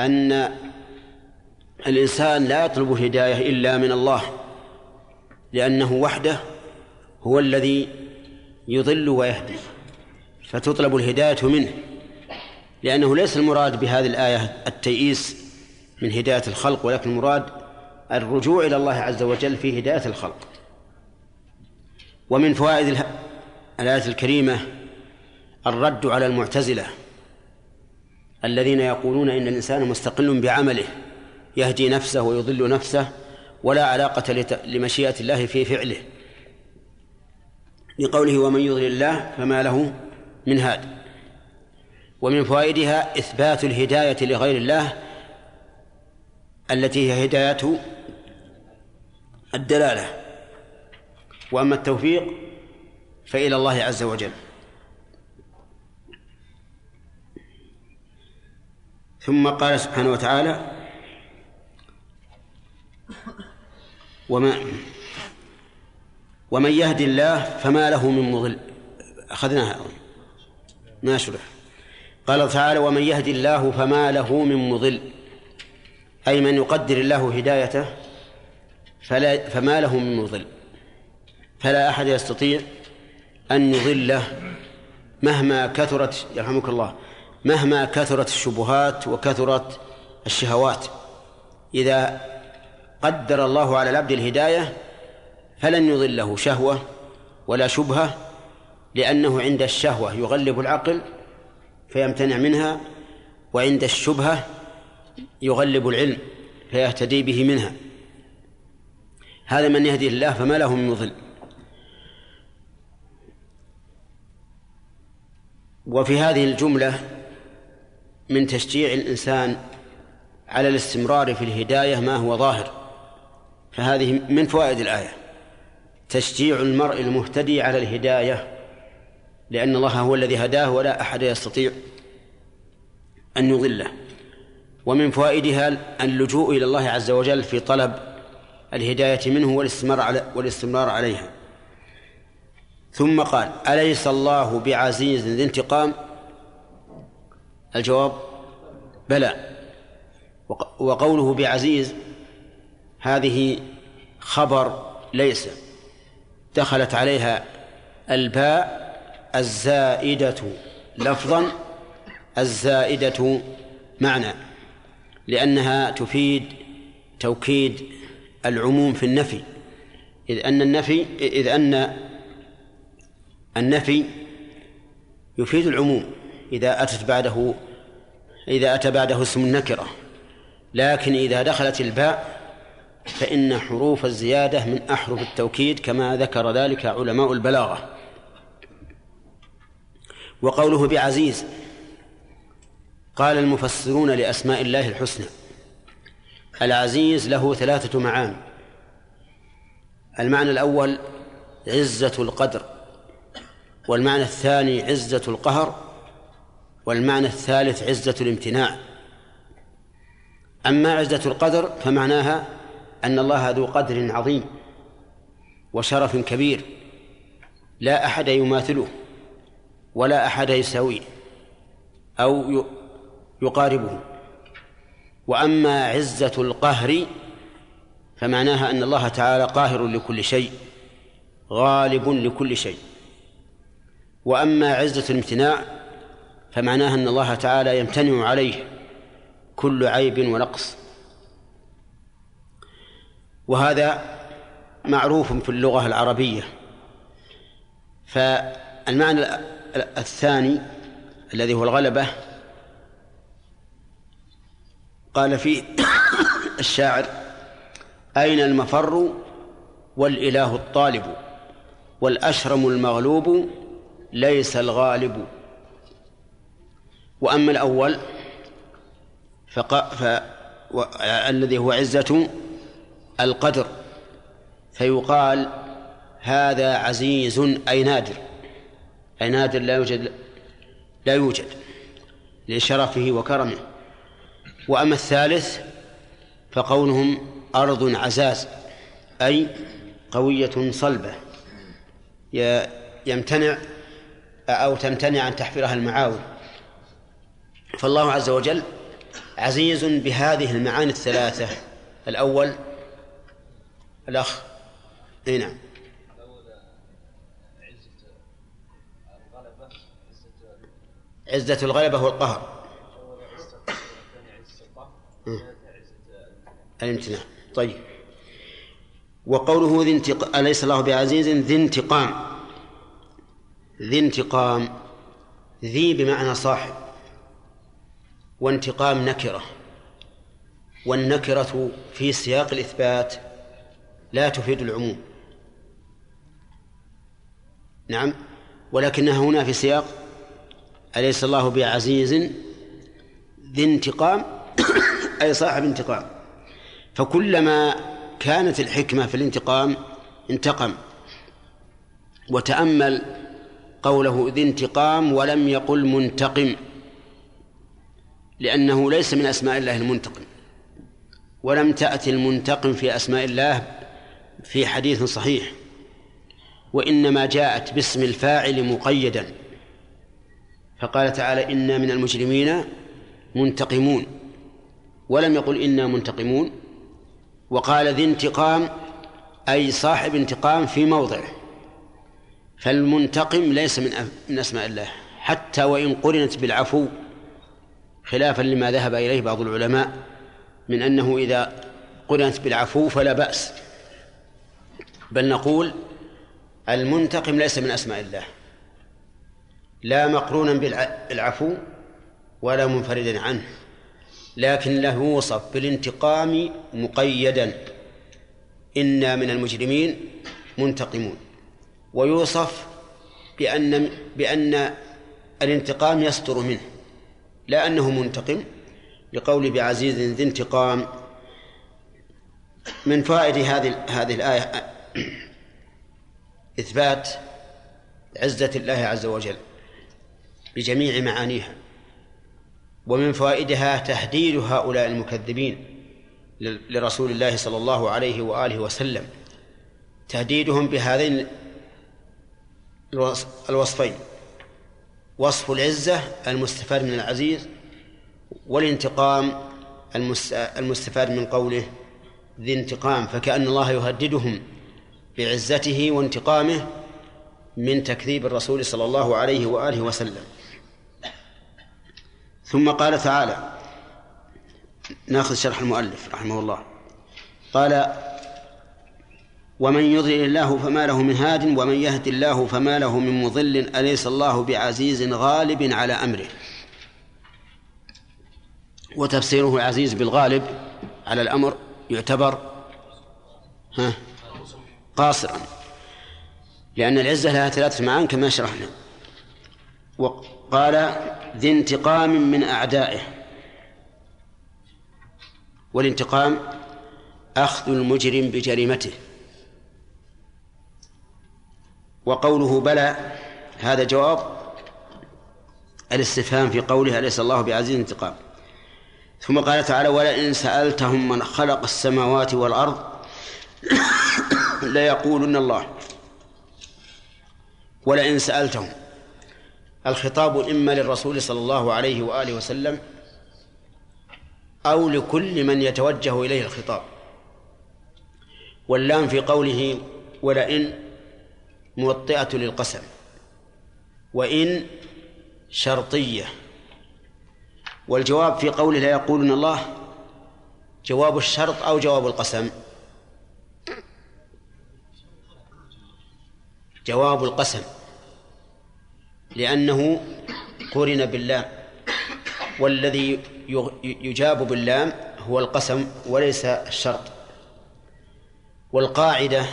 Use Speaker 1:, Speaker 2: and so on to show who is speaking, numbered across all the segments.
Speaker 1: أن الإنسان لا يطلب الهداية إلا من الله لأنه وحده هو الذي يضل ويهدي فتطلب الهداية منه لأنه ليس المراد بهذه الآية التيئيس من هداية الخلق ولكن المراد الرجوع إلى الله عز وجل في هداية الخلق. ومن فوائد الآية الكريمة الرد على المعتزلة الذين يقولون إن الإنسان مستقل بعمله يهدي نفسه ويضل نفسه ولا علاقة لمشيئة الله في فعله. لقوله ومن يضلل الله فما له من هاد. ومن فوائدها إثبات الهداية لغير الله التي هي هداية الدلالة. وأما التوفيق فإلى الله عز وجل. ثم قال سبحانه وتعالى وما ومن يهد الله فما له من مضل. أخذناها ما شرح قال تعالى ومن يهد الله فما له من مضل. أي من يقدر الله هدايته فلا فما له من مضل. فلا أحد يستطيع أن يضله مهما كثرت يرحمك الله. مهما كثرت الشبهات وكثرت الشهوات. إذا قدر الله على العبد الهداية فلن يضله شهوة ولا شبهة لأنه عند الشهوة يغلب العقل فيمتنع منها وعند الشبهة يغلب العلم فيهتدي به منها. هذا من يهدي الله فما له من مضل. وفي هذه الجملة من تشجيع الإنسان على الاستمرار في الهداية ما هو ظاهر. فهذه من فوائد الآية. تشجيع المرء المهتدي على الهداية لأن الله هو الذي هداه ولا أحد يستطيع أن يضله. ومن فوائدها اللجوء إلى الله عز وجل في طلب الهداية منه والاستمرار على والاستمرار عليها. ثم قال أليس الله بعزيز ذي انتقام؟ الجواب؟ بلى. وقوله بعزيز هذه خبر ليس. دخلت عليها الباء الزائدة. لفظا الزائدة معنى لأنها تفيد توكيد العموم في النفي. إذ أن النفي إذ أن النفي يفيد العموم. إذا أتت بعده إذا أتى بعده اسم النكرة لكن إذا دخلت الباء فإن حروف الزيادة من أحرف التوكيد كما ذكر ذلك علماء البلاغة. وقوله بعزيز قال المفسرون لأسماء الله الحسنى العزيز له ثلاثة معاني المعنى الأول عزة القدر والمعنى الثاني عزة القهر والمعنى الثالث عزة الامتناع. أما عزة القدر فمعناها أن الله ذو قدر عظيم وشرف كبير لا أحد يماثله ولا أحد يساويه أو يقاربه. وأما عزة القهر فمعناها أن الله تعالى قاهر لكل شيء غالب لكل شيء. وأما عزة الامتناع فمعناها أن الله تعالى يمتنع عليه كل عيب ونقص. وهذا معروف في اللغة العربية. فالمعنى الثاني الذي هو الغلبة قال فيه الشاعر أين المفر والإله الطالب والأشرم المغلوب ليس الغالب؟ وأما الأول فق... ف... و... الذي هو عزة القدر فيقال هذا عزيز أي نادر أي نادر لا يوجد لا يوجد لشرفه وكرمه. وأما الثالث فقولهم أرض عزاز أي قوية صلبة يمتنع أو تمتنع أن تحفرها المعاول فالله عز وجل عزيز بهذه المعاني الثلاثة. الأول الأخ أي نعم. عزة الغلبة والقهر. الامتناع. طيب. وقوله ذي انتق... أليس الله بعزيز؟ ذي انتقام. ذي انتقام. ذي بمعنى صاحب. وانتقام نكرة والنكرة في سياق الإثبات لا تفيد العموم. نعم ولكنها هنا في سياق أليس الله بعزيز ذي انتقام؟ أي صاحب انتقام. فكلما كانت الحكمة في الانتقام انتقم وتأمل قوله ذي انتقام ولم يقل منتقم. لأنه ليس من أسماء الله المنتقم. ولم تأتي المنتقم في أسماء الله في حديث صحيح وإنما جاءت باسم الفاعل مقيدا. فقال تعالى إنا من المجرمين منتقمون. ولم يقل إنا منتقمون. وقال ذي انتقام أي صاحب انتقام في موضعه. فالمنتقم ليس من من أسماء الله. حتى وإن قرنت بالعفو خلافا لما ذهب إليه بعض العلماء من أنه إذا قرنت بالعفو فلا بأس. بل نقول المنتقم ليس من أسماء الله. لا مقرونا بالعفو ولا منفردا عنه. لكن له يوصف بالانتقام مقيدا. إنا من المجرمين منتقمون. ويوصف بأن بأن الانتقام يصدر منه. لا أنه منتقم لقول بعزيز ذي انتقام من فوائد هذه هذه الآية. إثبات عزة الله عز وجل بجميع معانيها ومن فوائدها تهديد هؤلاء المكذبين لرسول الله صلى الله عليه وآله وسلم تهديدهم بهذين الوصفين. وصف العزة المستفاد من العزيز والانتقام المستفاد من قوله ذي انتقام فكأن الله يهددهم بعزته وانتقامه من تكذيب الرسول صلى الله عليه وآله وسلم. ثم قال تعالى ناخذ شرح المؤلف رحمه الله. قال ومن يضلل الله فما له من هاد ومن يهد الله فما له من مضل أليس الله بعزيز غالب على أمره؟ وتفسيره العزيز بالغالب على الأمر يعتبر ها قاصرا لأن العزة لها ثلاثة معان كما شرحنا. وقال ذي انتقام من أعدائه. والانتقام أخذ المجرم بجريمته. وقوله بلى هذا جواب الاستفهام في قوله أليس الله بعزيز انتقام ثم قال تعالى ولئن سألتهم من خلق السماوات والأرض ليقولن الله. ولئن سألتهم الخطاب إما للرسول صلى الله عليه وآله وسلم أو لكل من يتوجه إليه الخطاب. واللام في قوله ولئن موطئة للقسم. وإن شرطية. والجواب في قوله لا يقولون الله جواب الشرط أو جواب القسم. جواب القسم. لأنه قرن باللام. والذي يجاب باللام هو القسم وليس الشرط. والقاعدة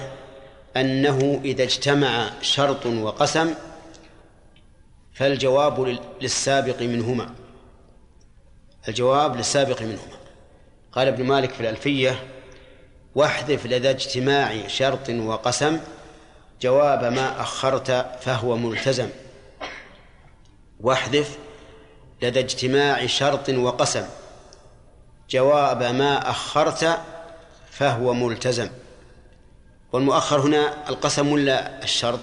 Speaker 1: أنه إذا اجتمع شرط وقسم فالجواب للسابق منهما. الجواب للسابق منهما. قال ابن مالك في الألفية واحذف لدى اجتماع شرط وقسم جواب ما أخرت فهو ملتزم. واحذف لدى اجتماع شرط وقسم جواب ما أخرت فهو ملتزم. والمؤخر هنا القسم ولا الشرط؟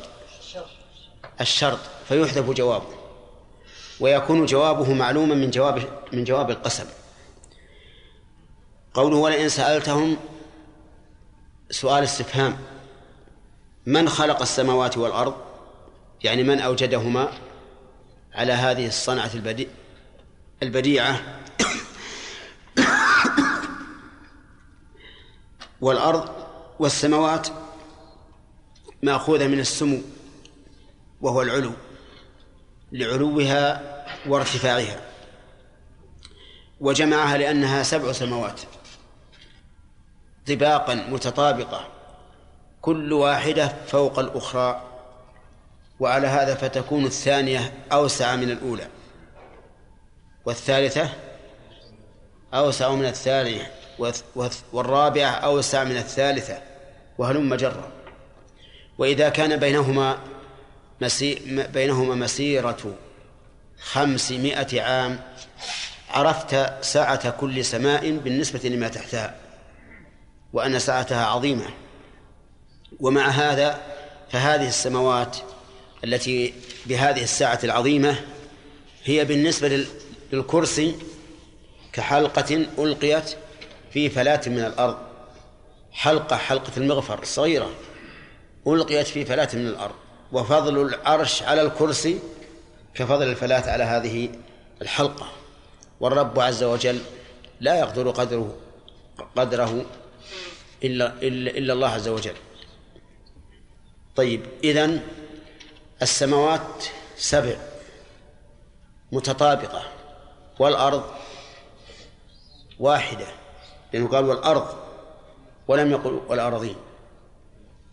Speaker 1: الشرط فيحذف جوابه ويكون جوابه معلوما من جواب من جواب القسم. قوله ولئن سألتهم سؤال استفهام. من خلق السماوات والأرض؟ يعني من أوجدهما على هذه الصنعة البديعة؟ والأرض والسماوات مأخوذة من السمو وهو العلو لعلوها وارتفاعها وجمعها لأنها سبع سماوات طباقا متطابقة كل واحدة فوق الأخرى وعلى هذا فتكون الثانية أوسع من الأولى والثالثة أوسع من الثانية والرابعة أوسع من الثالثة. وهلم جرا. وإذا كان بينهما مسي بينهما مسيرة خمسمائة عام عرفت سعة كل سماء بالنسبة لما تحتها وأن سعتها عظيمة. ومع هذا فهذه السماوات التي بهذه الساعة العظيمة هي بالنسبة للكرسي كحلقة ألقيت في فلاة من الأرض. حلقة حلقة المغفر الصغيرة ألقيت في فلاة من الأرض وفضل العرش على الكرسي كفضل الفلاة على هذه الحلقة. والرب عز وجل لا يقدر قدره قدره إلا إلا إلا الله عز وجل. طيب إذن السماوات سبع متطابقة والأرض واحدة لأنه قال والأرض ولم يقل والأرضين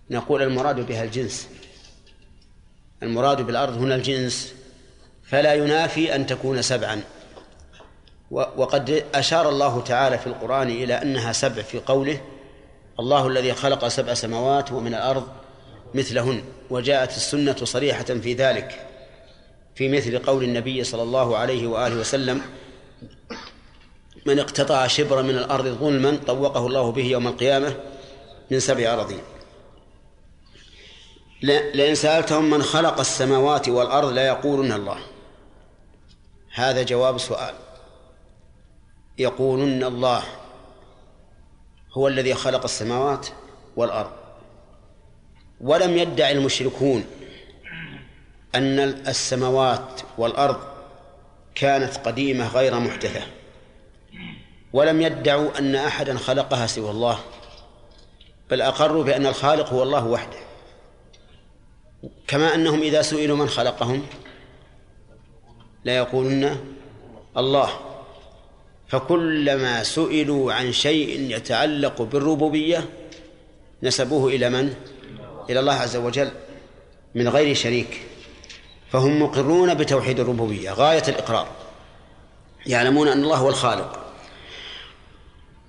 Speaker 1: نقول المراد بها الجنس. المراد بالأرض هنا الجنس. فلا ينافي أن تكون سبعا. وقد أشار الله تعالى في القرآن إلى أنها سبع في قوله الله الذي خلق سبع سماوات ومن الأرض مثلهن وجاءت السنة صريحة في ذلك. في مثل قول النبي صلى الله عليه وآله وسلم من اقتطع شبرا من الأرض ظلما طوقه الله به يوم القيامة من سبع أراضين. لئن سألتهم من خلق السماوات والأرض لا يقولون الله. هذا جواب سؤال. يقولون الله هو الذي خلق السماوات والأرض. ولم يدع المشركون أن السماوات والأرض كانت قديمة غير محدثة. ولم يدعوا أن أحدا خلقها سوى الله بل أقروا بأن الخالق هو الله وحده. كما أنهم إذا سئلوا من خلقهم لا يقولون الله. فكلما سئلوا عن شيء يتعلق بالربوبية نسبوه إلى من؟ إلى الله عز وجل من غير شريك. فهم مقرون بتوحيد الربوبية غاية الإقرار. يعلمون أن الله هو الخالق.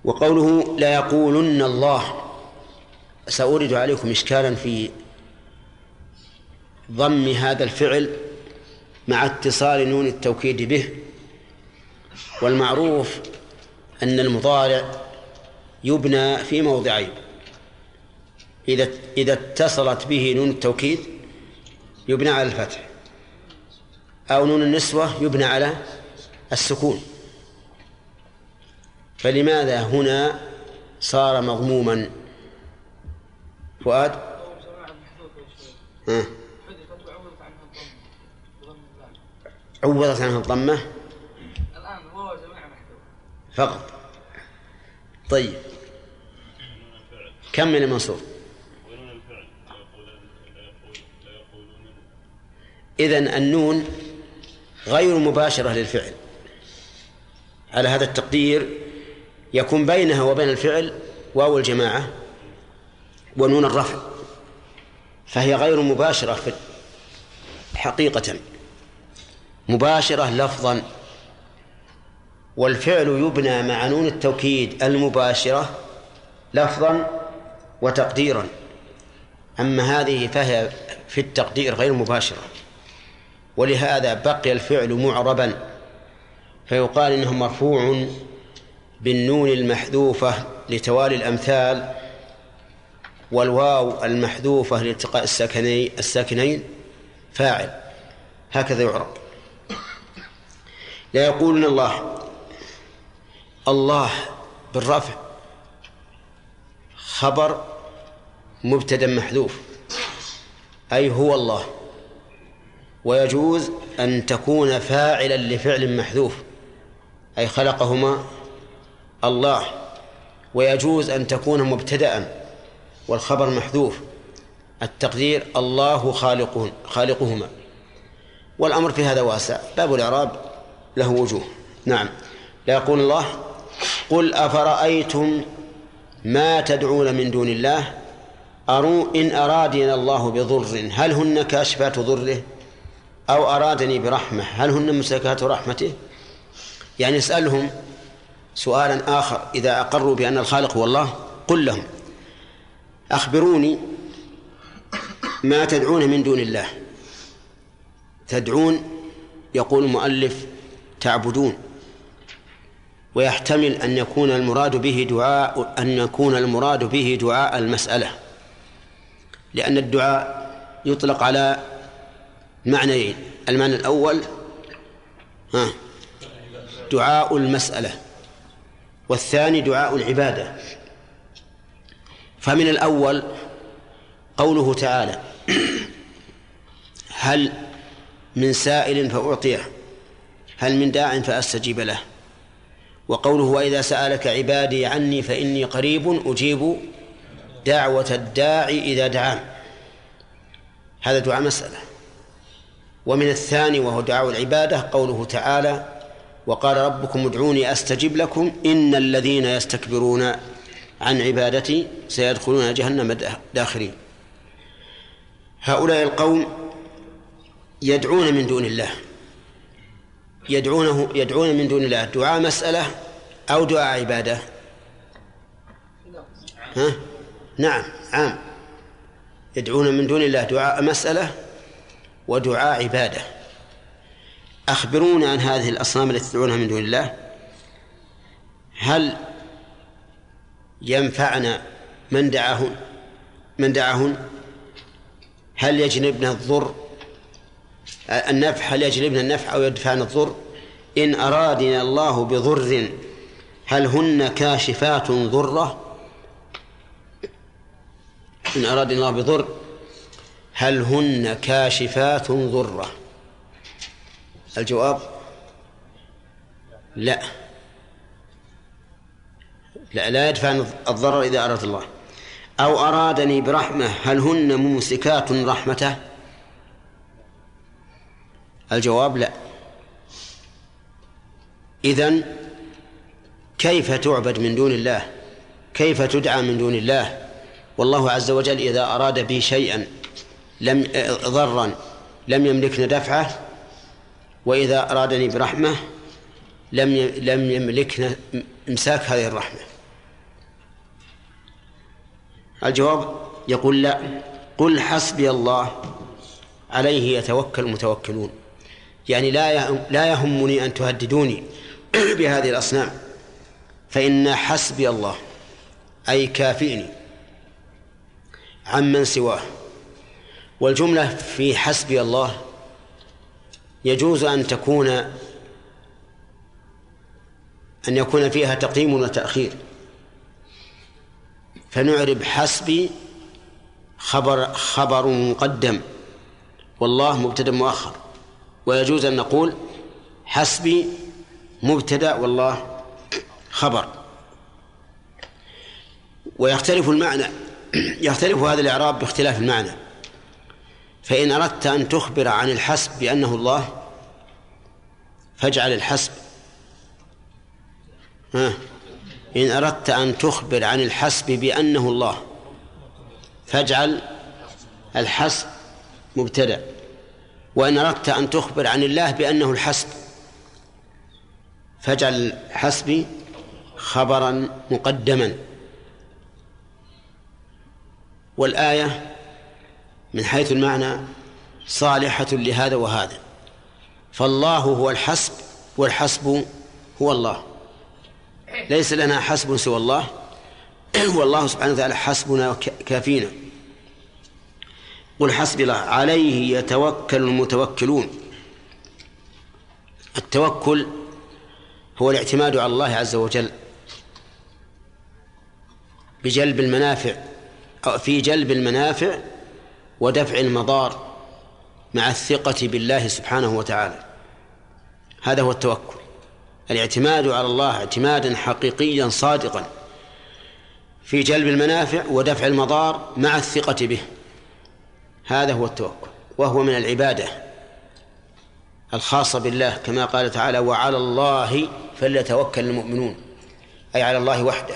Speaker 1: وقوله لا يقولن الله سأورد عليكم إشكالا في ضم هذا الفعل مع اتصال نون التوكيد به. والمعروف أن المضارع يبنى في موضعين إذا إذا اتصلت به نون التوكيد يبنى على الفتح أو نون النسوة يبنى على السكون. فلماذا هنا صار مضموما فؤاد؟ ها. عوضت عنها الضمة؟ الآن هو جماعة فقط. طيب. كم من المنصوب؟ إذن النون غير مباشرة للفعل. على هذا التقدير يكون بينها وبين الفعل واو الجماعة ونون الرفع فهي غير مباشرة حقيقة مباشرة لفظا والفعل يبنى مع نون التوكيد المباشرة لفظا وتقديرا أما هذه فهي في التقدير غير مباشرة ولهذا بقي الفعل معربا فيقال إنه مرفوع بالنون المحذوفة لتوالي الأمثال والواو المحذوفة لالتقاء الساكنين الساكنين فاعل. هكذا يعرب. لا يقولون الله. الله بالرفع. خبر مبتدا محذوف. أي هو الله. ويجوز أن تكون فاعلا لفعل محذوف. أي خلقهما الله ويجوز أن تكون مبتدأ والخبر محذوف. التقدير الله خالقهن خالقهما. والأمر في هذا واسع. باب الإعراب له وجوه. نعم. لا يقول الله قل أفرأيتم ما تدعون من دون الله؟ أروا إن أرادنا الله بضر هل هن كاشفات ضره؟ أو أرادني برحمة هل هن مسكات رحمته؟ يعني اسألهم سؤالا آخر إذا أقروا بأن الخالق هو الله قل لهم أخبروني ما تدعون من دون الله. تدعون يقول المؤلف تعبدون ويحتمل أن يكون المراد به دعاء أن يكون المراد به دعاء المسألة لأن الدعاء يطلق على معنيين المعنى الأول ها دعاء المسألة. والثاني دعاء العبادة. فمن الأول قوله تعالى هل من سائل فأعطيه هل من داع فأستجيب له. وقوله وإذا سألك عبادي عني فإني قريب أجيب دعوة الداعي إذا دعان. هذا دعاء مسألة. ومن الثاني وهو دعاء العبادة قوله تعالى وقال ربكم ادعوني أستجب لكم إن الذين يستكبرون عن عبادتي سيدخلون جهنم داخرين. هؤلاء القوم يدعون من دون الله. يدعونه يدعون من دون الله. دعاء مسألة أو دعاء عبادة. ها؟ نعم عام. يدعون من دون الله. دعاء مسألة ودعاء عبادة. أخبرونا عن هذه الأصنام التي تدعونها من دون الله؟ هل ينفعنا من دعاهن؟ من دعاهن؟ هل يجنبنا الضر؟ النفع هل يجلبنا النفع أو يدفعنا الضر؟ إن أرادنا الله بضر هل هن كاشفات ضره؟ إن أرادنا الله بضر هل هن كاشفات ضره؟ الجواب لا. لا لا يدفع الضرر إذا أراد الله. أو أرادني برحمة هل هن ممسكات رحمته؟ الجواب لا. إذن كيف تعبد من دون الله؟ كيف تدعى من دون الله؟ والله عز وجل إذا أراد بي شيئا لم ضرا لم يملكنا دفعه وإذا أرادني برحمة لم لم يملكنا إمساك هذه الرحمة. الجواب يقول لا. قل حسبي الله عليه يتوكل المتوكلون. يعني لا لا يهمني أن تهددوني بهذه الأصنام. فإن حسبي الله أي كافئني عمن سواه. والجملة في حسبي الله يجوز أن تكون أن يكون فيها تقديم وتأخير. فنعرب حسبي خبر خبر مقدم. والله مبتدا مؤخر. ويجوز أن نقول حسبي مبتدا والله خبر. ويختلف المعنى. يختلف هذا الإعراب باختلاف المعنى. فإن أردت أن تخبر عن الحسب بأنه الله فاجعل الحسب. ها؟ إن أردت أن تخبر عن الحسب بأنه الله فاجعل الحسب مبتدأ. وإن أردت أن تخبر عن الله بأنه الحسب فاجعل حسبي خبرا مقدما. والآية من حيث المعنى صالحة لهذا وهذا. فالله هو الحسب والحسب هو الله. ليس لنا حسب سوى الله. والله سبحانه وتعالى حسبنا كافينا. قل حسبي الله. عليه يتوكل المتوكلون. التوكل هو الاعتماد على الله عز وجل. بجلب المنافع أو في جلب المنافع ودفع المضار مع الثقة بالله سبحانه وتعالى. هذا هو التوكل. الاعتماد على الله اعتمادا حقيقيا صادقا في جلب المنافع ودفع المضار مع الثقة به. هذا هو التوكل. وهو من العبادة الخاصة بالله كما قال تعالى وعلى الله فليتوكل المؤمنون أي على الله وحده.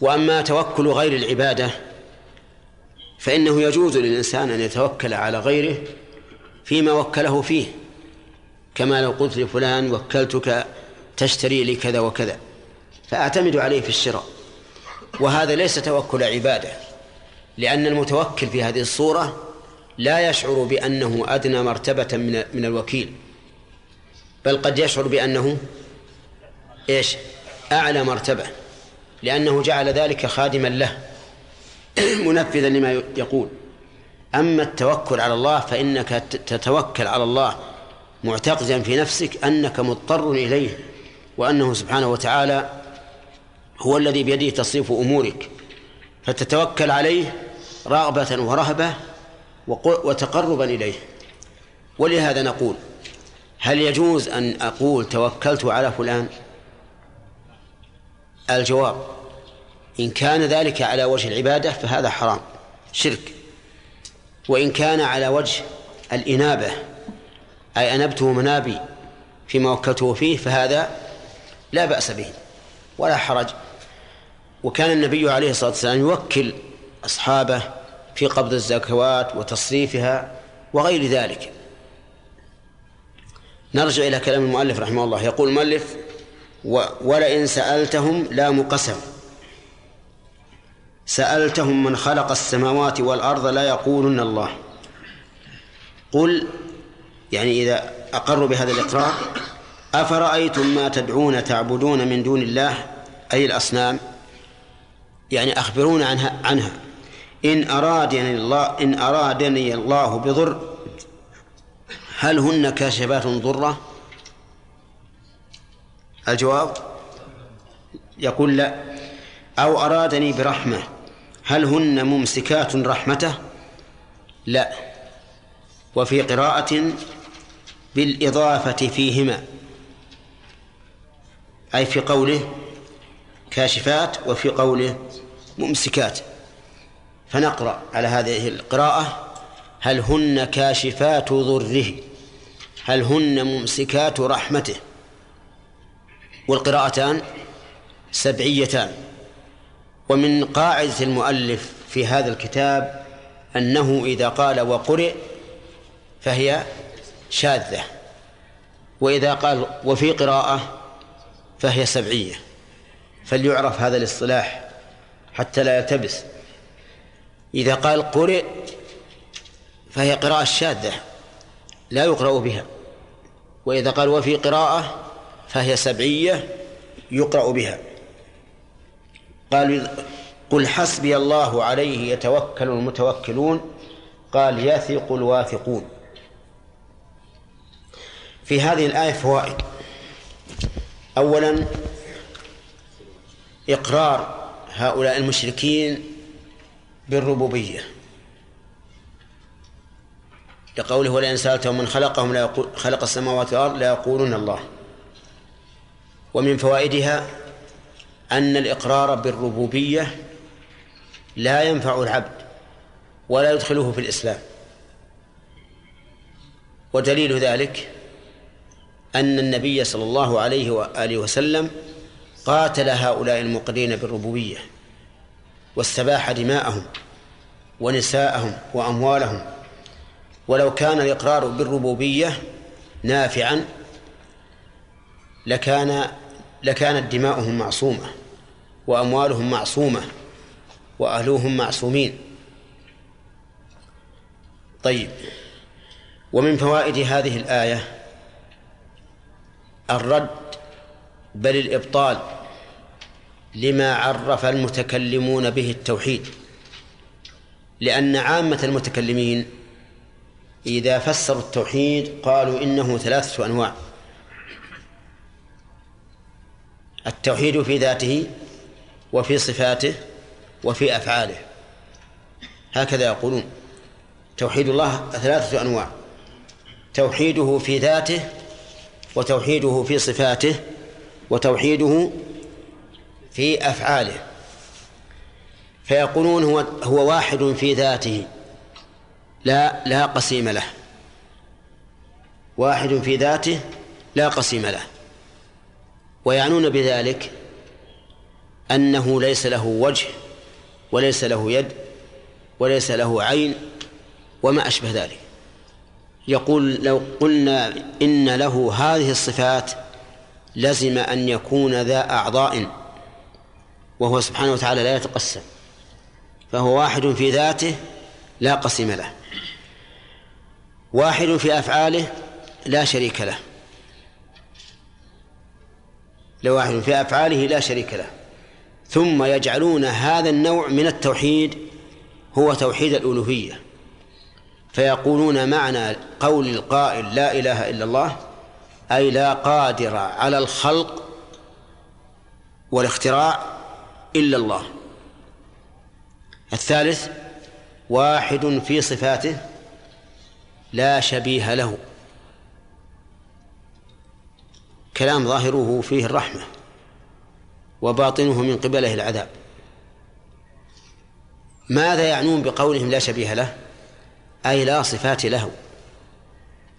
Speaker 1: وأما توكل غير العبادة فإنه يجوز للإنسان أن يتوكل على غيره فيما وكله فيه. كما لو قلت لفلان وكلتك تشتري لي كذا وكذا. فأعتمد عليه في الشراء. وهذا ليس توكل عبادة لأن المتوكل في هذه الصورة لا يشعر بأنه أدنى مرتبة من من الوكيل. بل قد يشعر بأنه إيش؟ أعلى مرتبة لأنه جعل ذلك خادما له. منفذا لما يقول. أما التوكل على الله فإنك تتوكل على الله معتقدا في نفسك أنك مضطر إليه وأنه سبحانه وتعالى هو الذي بيده تصريف أمورك. فتتوكل عليه رغبة ورهبة وتقربا إليه. ولهذا نقول هل يجوز أن أقول توكلت على فلان؟ الجواب إن كان ذلك على وجه العبادة فهذا حرام شرك. وإن كان على وجه الإنابة أي أنبته منابي فيما وكلته فيه فهذا لا بأس به ولا حرج. وكان النبي عليه الصلاة والسلام يوكل أصحابه في قبض الزكوات وتصريفها وغير ذلك. نرجع إلى كلام المؤلف رحمه الله يقول المؤلف ولئن سألتهم لا مقسم. سألتهم من خلق السماوات والأرض لا يقولن الله. قل يعني إذا أقروا بهذا الإقرار أفرأيتم ما تدعون تعبدون من دون الله أي الأصنام؟ يعني أخبرونا عنها عنها. إن أرادني الله إن أرادني الله بضر هل هن كاشفات ضرة؟ الجواب؟ يقول لا. أو أرادني برحمة. هل هن ممسكات رحمته؟ لا. وفي قراءة بالإضافة فيهما. أي في قوله كاشفات وفي قوله ممسكات. فنقرأ على هذه القراءة. هل هن كاشفات ضره؟ هل هن ممسكات رحمته؟ والقراءتان سبعيتان. ومن قاعدة المؤلف في هذا الكتاب أنه إذا قال وقرئ فهي شاذة وإذا قال وفي قراءة فهي سبعية. فليعرف هذا الاصطلاح حتى لا يلتبس. إذا قال قرئ فهي قراءة شاذة لا يقرأ بها وإذا قال وفي قراءة فهي سبعية يقرأ بها. قال قل حسبي الله عليه يتوكل المتوكلون. قال يثق الواثقون. في هذه الآية فوائد. أولا إقرار هؤلاء المشركين بالربوبية. لقوله ولئن سألتهم من خلقهم لا يقول خلق السماوات والأرض لا يقولون الله. ومن فوائدها أن الإقرار بالربوبية لا ينفع العبد ولا يدخله في الإسلام. ودليل ذلك أن النبي صلى الله عليه وآله وسلم قاتل هؤلاء المقرين بالربوبية واستباح دماءهم ونساءهم وأموالهم. ولو كان الإقرار بالربوبية نافعا لكان لكانت دماؤهم معصومة وأموالهم معصومة وأهلوهم معصومين. طيب ومن فوائد هذه الآية الرد بل الإبطال لما عرف المتكلمون به التوحيد. لأن عامة المتكلمين إذا فسروا التوحيد قالوا إنه ثلاثة أنواع. التوحيد في ذاته وفي صفاته وفي أفعاله. هكذا يقولون. توحيد الله ثلاثة أنواع. توحيده في ذاته وتوحيده في صفاته وتوحيده في أفعاله. فيقولون هو هو واحد في ذاته. لا لا قسيم له. واحد في ذاته لا قسيم له. ويعنون بذلك أنه ليس له وجه وليس له يد وليس له عين وما أشبه ذلك. يقول لو قلنا إن له هذه الصفات لزم أن يكون ذا أعضاء وهو سبحانه وتعالى لا يتقسم فهو واحد في ذاته لا قسم له واحد في أفعاله لا شريك له لواحد في أفعاله لا شريك له. ثم يجعلون هذا النوع من التوحيد هو توحيد الألوهية. فيقولون معنى قول القائل لا إله إلا الله أي لا قادر على الخلق والاختراع إلا الله. الثالث واحد في صفاته لا شبيه له. كلام ظاهره فيه الرحمة وباطنه من قبله العذاب. ماذا يعنون بقولهم لا شبيه له؟ أي لا صفات له.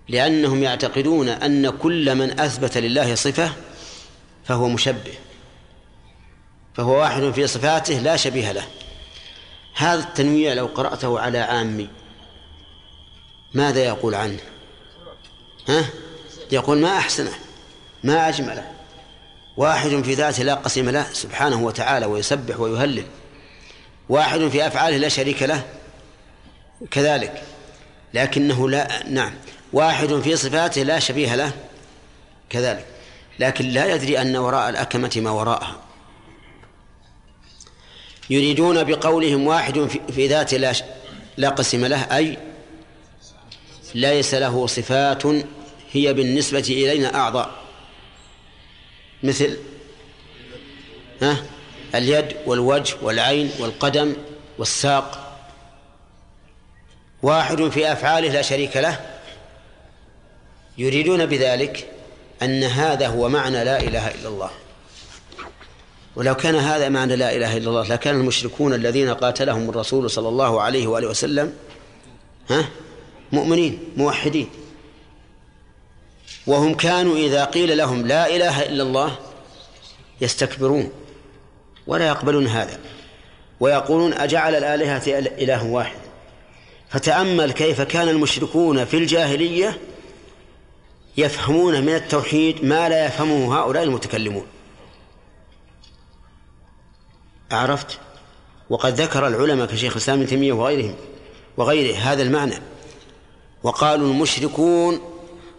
Speaker 1: لأنهم يعتقدون أن كل من أثبت لله صفة فهو مشبه فهو واحد في صفاته لا شبيه له. هذا التنويع لو قرأته على عامي ماذا يقول عنه؟ ها؟ يقول ما أحسنه. ما أجمله. واحد في ذاته لا قسم له سبحانه وتعالى ويسبح ويهلل. واحد في أفعاله لا شريك له كذلك. لكنه لا نعم. واحد في صفاته لا شبيه له كذلك. لكن لا يدري أن وراء الأكمة ما وراءها. يريدون بقولهم واحد في ذاته لا لا قسم له أي ليس له صفات هي بالنسبة إلينا أعضاء. مثل ها؟ اليد والوجه والعين والقدم والساق. واحد في أفعاله لا شريك له. يريدون بذلك أن هذا هو معنى لا إله إلا الله. ولو كان هذا معنى لا إله إلا الله لكان المشركون الذين قاتلهم الرسول صلى الله عليه وآله وسلم ها؟ مؤمنين موحدين. وهم كانوا إذا قيل لهم لا إله إلا الله يستكبرون ولا يقبلون هذا ويقولون أجعل الآلهة إله واحد فتأمل كيف كان المشركون في الجاهلية يفهمون من التوحيد ما لا يفهمه هؤلاء المتكلمون. عرفت وقد ذكر العلماء كشيخ الإسلام ابن تيمية وغيرهم وغيره هذا المعنى. وقالوا المشركون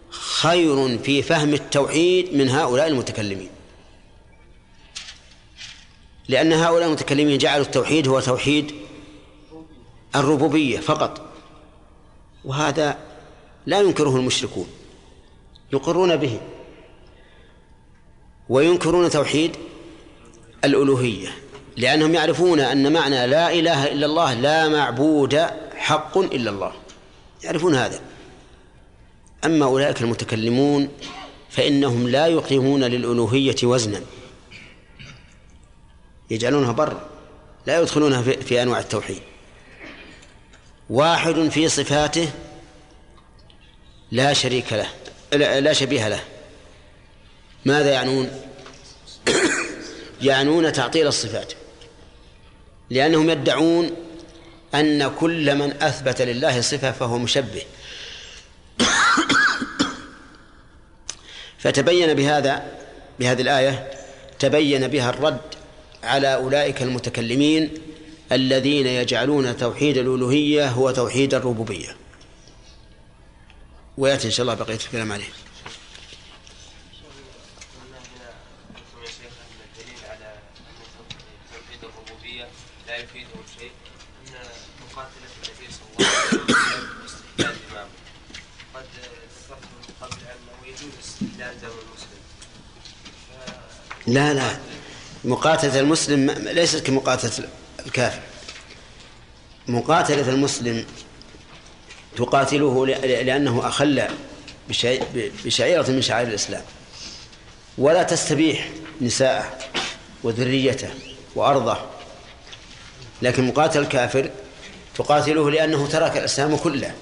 Speaker 1: خير في فهم التوحيد من هؤلاء المتكلمين. لأن هؤلاء المتكلمين جعلوا التوحيد هو توحيد الربوبية فقط. وهذا لا ينكره المشركون. يقرون به. وينكرون توحيد الألوهية. لأنهم يعرفون أن معنى لا إله إلا الله لا معبود حق إلا الله. يعرفون هذا. أما أولئك المتكلمون فإنهم لا يقيمون للألوهية وزنا. يجعلونها بر لا يدخلونها في أنواع التوحيد. واحد في صفاته لا شريك له لا شبيه له. ماذا يعنون؟ يعنون تعطيل الصفات لأنهم يدعون أن كل من أثبت لله صفة فهو مشبه. فتبين بهذا بهذه الآية تبين بها الرد على أولئك المتكلمين الذين يجعلون توحيد الألوهية هو توحيد الربوبية. ويأتي إن شاء الله بقية الكلام عليه. لا لا. مقاتلة المسلم ليست كمقاتلة الكافر. مقاتلة المسلم تقاتله لأنه أخل بشعيرة من شعائر الإسلام. ولا تستبيح نساءه وذريته وأرضه. لكن مقاتل الكافر تقاتله لأنه ترك الإسلام كله.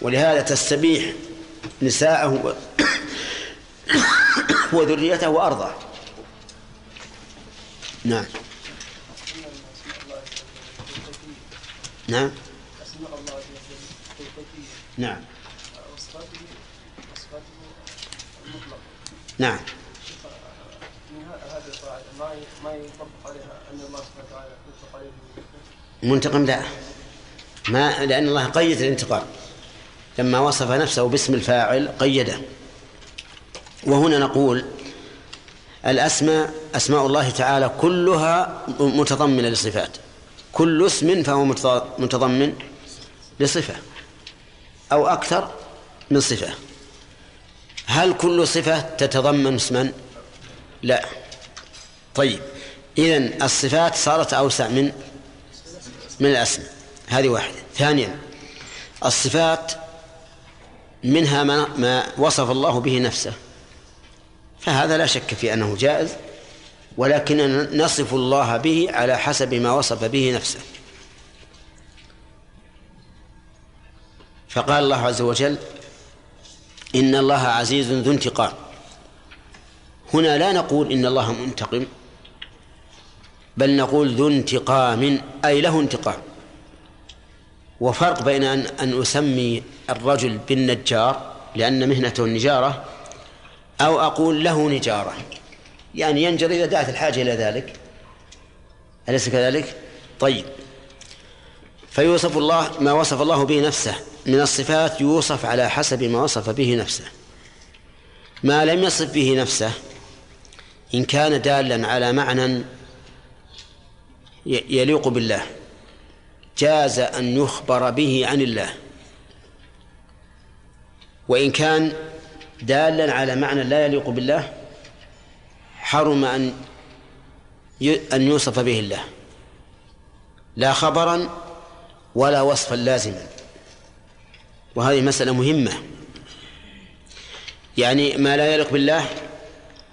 Speaker 1: ولهذا تستبيح نساءه وذريته وأرضه. نعم. نعم. نعم. نعم. ما يطبق عليها ان الله سبحانه وتعالى منتقم لا. ما لأن الله قيد الانتقام. لما وصف نفسه باسم الفاعل قيده. وهنا نقول الأسماء أسماء الله تعالى كلها متضمنة لصفات. كل اسم فهو متضمن لصفة أو أكثر من صفة. هل كل صفة تتضمن اسما؟ لا. طيب إذن الصفات صارت أوسع من من الأسماء هذه واحدة. ثانيا الصفات منها ما, ما وصف الله به نفسه. فهذا لا شك في أنه جائز ولكننا نصف الله به على حسب ما وصف به نفسه. فقال الله عز وجل إن الله عزيز ذو انتقام. هنا لا نقول إن الله منتقم بل نقول ذو انتقام أي له انتقام. وفرق بين أن أن أسمي الرجل بالنجار لأن مهنته النجارة أو أقول له نجارة. يعني ينجر إذا دعت الحاجة إلى ذلك. أليس كذلك؟ طيب. فيوصف الله ما وصف الله به نفسه. من الصفات يوصف على حسب ما وصف به نفسه. ما لم يصف به نفسه إن كان دالا على معنى يليق بالله جاز أن يخبر به عن الله. وإن كان دالا على معنى لا يليق بالله حرم أن أن يوصف به الله. لا خبرا ولا وصفا لازما. وهذه مسألة مهمة. يعني ما لا يليق بالله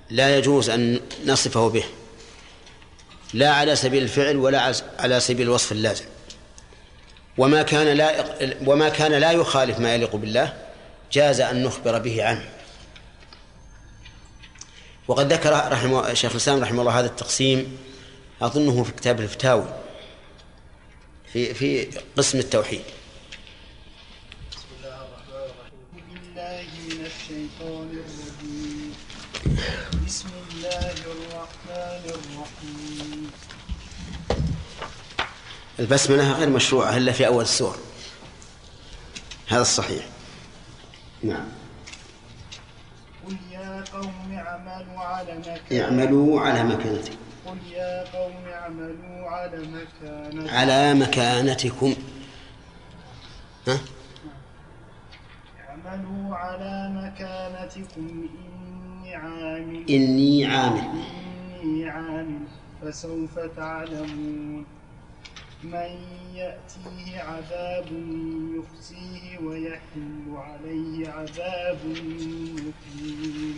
Speaker 1: لا يجوز أن نصفه به. لا على سبيل الفعل ولا على سبيل الوصف اللازم. وما كان لا وما كان لا يخالف ما يليق بالله جاز أن نخبر به عنه. وقد ذكر رحمه شيخ الإسلام رحمه الله هذا التقسيم أظنه في كتاب الفتاوي في في قسم التوحيد. بسم الله الرحمن الرحيم بالله من الشيطان الرجيم بسم الله الرحمن الرحيم البسملة غير مشروعة إلا في أول السور. هذا الصحيح. نعم قوم اعملوا على اعملوا على مكانتكم قل يا قوم اعملوا على مكانتكم على مكانتكم. ها؟ اعملوا على مكانتكم. إني عامل. إني عامل. إني عامل. فسوف تعلمون. من يأتيه عذاب يخزيه ويحل عليه عذاب مقيم.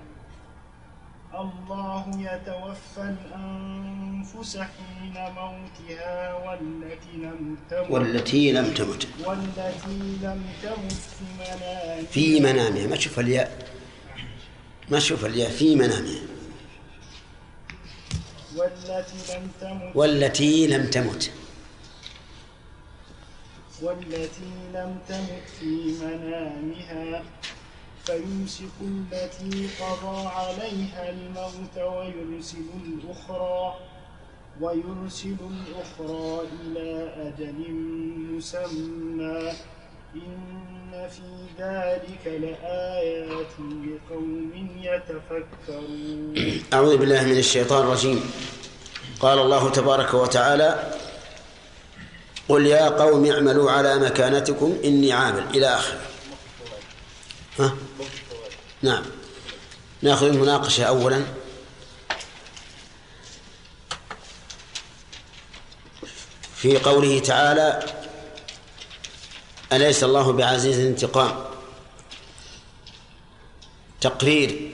Speaker 1: الله يتوفى الأنفس حين موتها والتي لم تمت والتي لم تمت. والتي لم تمت في منامها. في منامها. ما تشوف الياء. ما تشوف الياء. في منامها. والتي لم تمت. والتي لم تمت. والتي لم تمت في منامها. فيمسك التي قضى عليها الموت ويرسل الأخرى
Speaker 2: ويرسل الأخرى إلى أجل مسمى. إن في ذلك لآيات لقوم يتفكرون.
Speaker 1: أعوذ بالله من الشيطان الرجيم. قال الله تبارك وتعالى قل يا قوم اعملوا على مكانتكم إني عامل. إلى آخره. ها؟ نعم. نأخذ المناقشة أولا. في قوله تعالى أليس الله بعزيز الانتقام؟ تقرير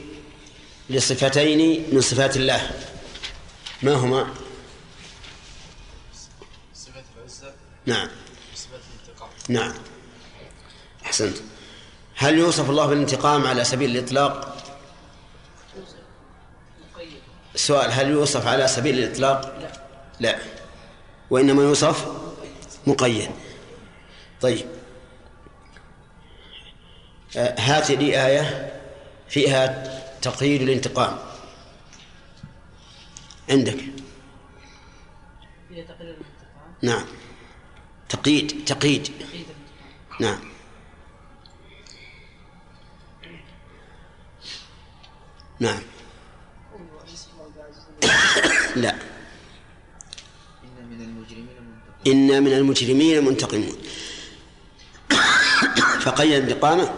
Speaker 1: لصفتين من صفات الله. ما هما؟
Speaker 3: صفة العزة.
Speaker 1: نعم.
Speaker 3: وصفة الانتقام.
Speaker 1: نعم. أحسنت. هل يوصف الله بالانتقام على سبيل الإطلاق؟ السؤال هل يوصف على سبيل الإطلاق؟ لا. لا. وإنما يوصف مقيد. طيب. آه، هات لي آية فيها تقييد الانتقام. عندك. نعم. تقييد تقييد. نعم. نعم. لا.
Speaker 3: إن من المجرمين منتقمون
Speaker 1: فقيد انتقامه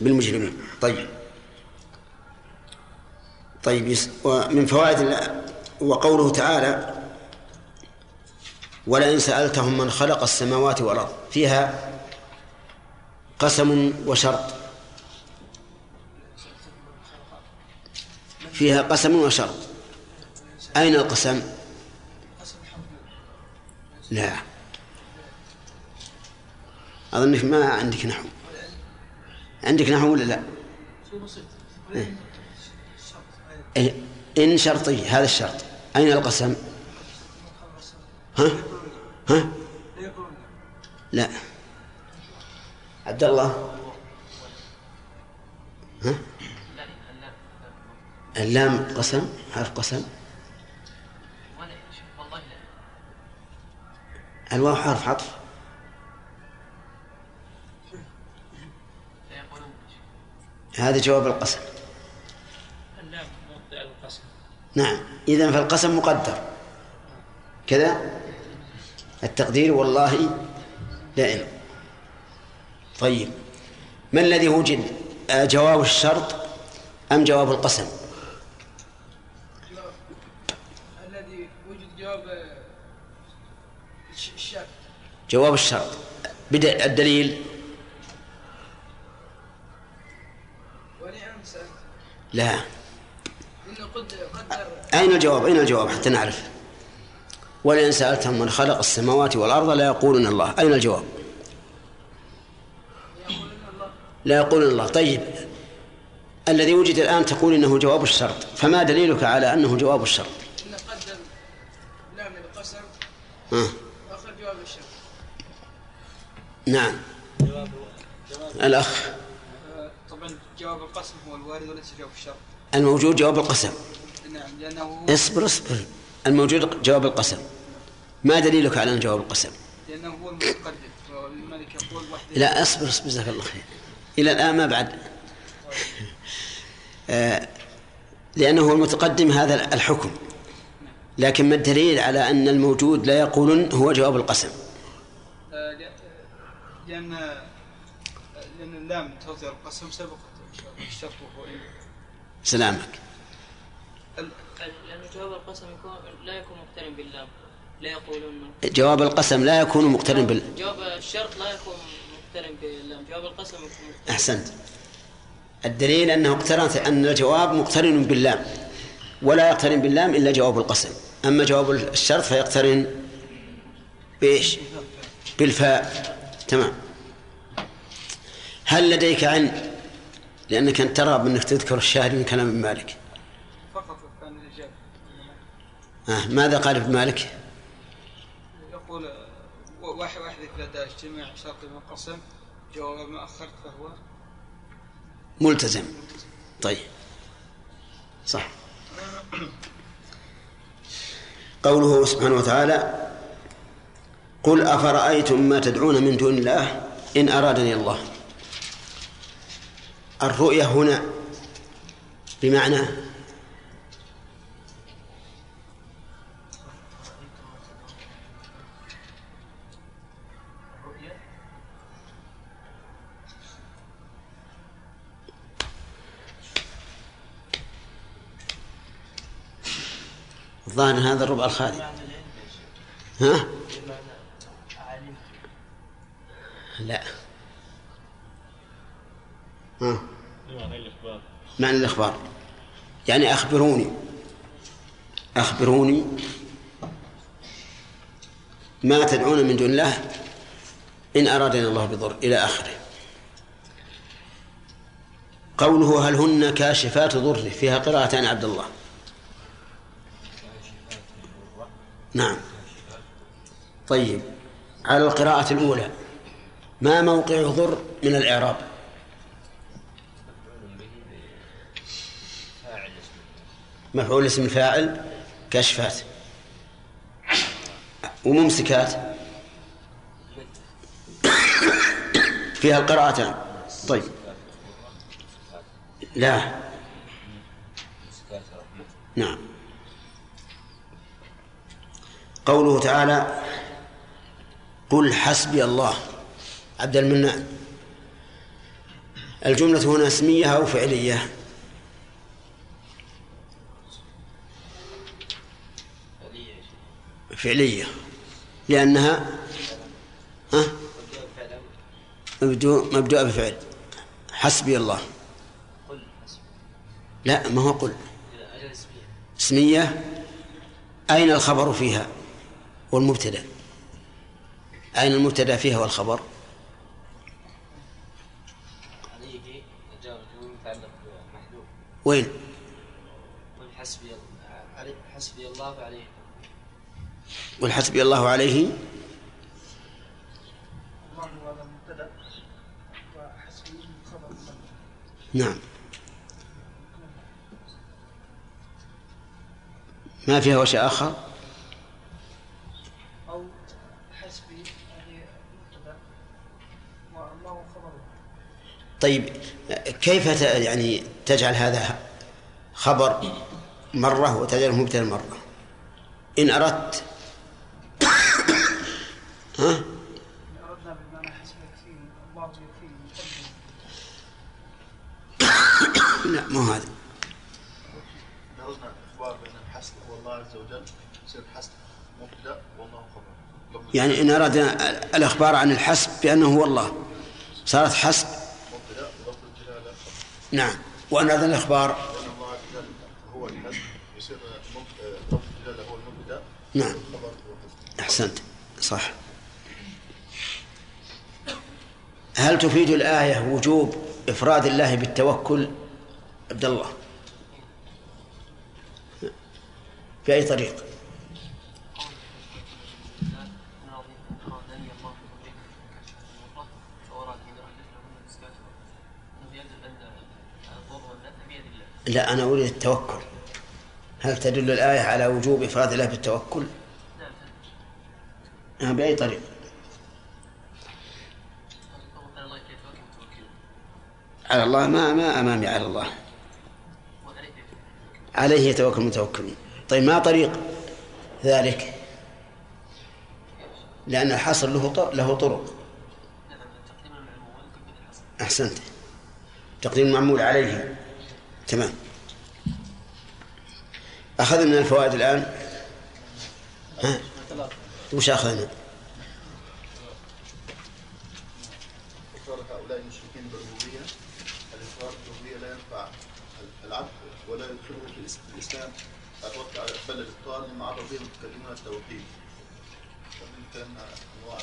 Speaker 1: بالمجرمين. طيب. طيب ومن فوائد وقوله تعالى ولئن سألتهم من خلق السماوات والأرض فيها قسم وشرط. فيها قسم وشرط أين القسم؟ لا أظنك ما عندك نحو عندك نحو ولا لا؟ إيه. إن شرطي هذا الشرط أين القسم؟ ها؟ ها؟ لا عبد الله ها؟ اللام قسم حرف قسم. الواو حرف عطف. هذا جواب القسم.
Speaker 4: اللام القسم
Speaker 1: نعم إذا فالقسم مقدر. كذا؟ التقدير والله دائم. طيب ما الذي وجد آه، جواب الشرط أم جواب القسم
Speaker 5: الذي وجد جواب الش- الشك
Speaker 1: جواب الشرط. بدأ الدليل. لا. أين الجواب؟ أين الجواب حتى نعرف؟ ولئن سألتهم من خلق السماوات والأرض لا يقولون الله. أين الجواب؟ لا يقولون الله. طيب. الذي وجد الآن تقول إنه جواب الشرط. فما دليلك على أنه جواب الشرط؟
Speaker 5: إنه قدر. لام القسم.
Speaker 1: ها.
Speaker 5: جواب
Speaker 1: نعم. الأخ.
Speaker 5: طبعا جواب القسم هو الوارد وليس جواب الشرط.
Speaker 1: الموجود جواب القسم.
Speaker 5: نعم لأنه
Speaker 1: اصبر اصبر. الموجود جواب القسم. ما دليلك على أن جواب القسم؟
Speaker 5: لأنه هو المتقدم. والملك يقول وحده.
Speaker 1: لا اصبر اصبر جزاك الله خير. إلى الآن ما بعد. آه، لأنه هو المتقدم هذا الحكم. لكن ما الدليل على أن الموجود لا يقولون هو جواب القسم؟
Speaker 5: لأن لأن اللام توضع القسم سبقت الشرط وهو إن
Speaker 1: سلامك.
Speaker 5: ال-
Speaker 4: لأن جواب القسم يكون لا يكون مقترن باللام. لا يقولون
Speaker 1: جواب القسم لا يكون مقترن بال
Speaker 4: جواب الشرط لا يكون مقترن باللام. جواب القسم يكون مقترن
Speaker 1: أحسنت. الدليل أنه اقترن أن الجواب مقترن باللام. ولا يقترن باللام إلا جواب القسم. أما جواب الشرط فيقترن بإيش؟ بالفاء. تمام. هل لديك علم لأنك أنت ترغب أنك تذكر الشاهد من كلام ابن مالك؟
Speaker 5: فقط كان الإجابة.
Speaker 1: آه ماذا قال ابن مالك؟
Speaker 5: يقول واحد واحد لدى اجتماع شرط منقسم جواب ما أخرت فهو؟
Speaker 1: ملتزم. طيب. صح. قوله سبحانه وتعالى قل أفرأيتم ما تدعون من دون الله إن أرادني الله الرؤية هنا بمعنى الظاهر هذا الربع الخالي ها؟ لا. ها. معنى الإخبار؟ يعني أخبروني. أخبروني ما تدعون من دون الله إن أرادنا الله بضر إلى آخره. قوله هل هن كاشفات ضره؟ فيها قراءة عن عبد الله. نعم. طيب. على القراءة الأولى. ما موقع ضر من الإعراب؟ مفعول اسم الفاعل كشفات. وممسكات. فيها القراءتان. طيب. لا. نعم. قوله تعالى قل حسبي الله. عبد المنان الجملة هنا اسمية أو فعلية. فعلية. لأنها ها؟ مبدوء مبدوء بفعل. حسبي الله. لا ما هو قل. اسمية. أين الخبر فيها؟ والمبتدأ. أين المبتدأ فيها والخبر؟ وين؟
Speaker 3: حسبي حسبي الله عليه.
Speaker 1: والحسبي الله عليه. نعم. ما فيها وجه آخر؟
Speaker 2: أو حسبي يعني
Speaker 1: طيب كيف يعني تجعل هذا خبر مرة وتجعله مبتدأ مرة. إن أردت ها؟ لا مو هذا. يعني إن أراد الإخبار عن الحسب بأنه هو الله. صارت حسب؟ نعم. وأن
Speaker 6: عز وجل هو يصير
Speaker 1: نعم. أحسنت. صح. هل تفيد الآية وجوب إفراد الله بالتوكل؟ عبد الله. بأي طريق؟ لا أنا أريد التوكل. هل تدل الآية على وجوب إفراد الله بالتوكل؟ آه، بأي طريق على الله ما ما أمامي على الله. عليه يتوكل المتوكلون. طيب ما طريق ذلك؟ لأن الحصر له له طرق. أحسنت. تقديم المعمول عليه تمام. أخذنا من الفوائد الآن؟ ها؟ وش أخذنا؟
Speaker 6: إقرار هؤلاء المشركين بالربوبية. الإقرار بالربوبية لا ينفع العبد ولا يدخله في الإسلام. أتوقع بل الاقرار مما عرف به المتكلمون التوحيد. ومن كان انواع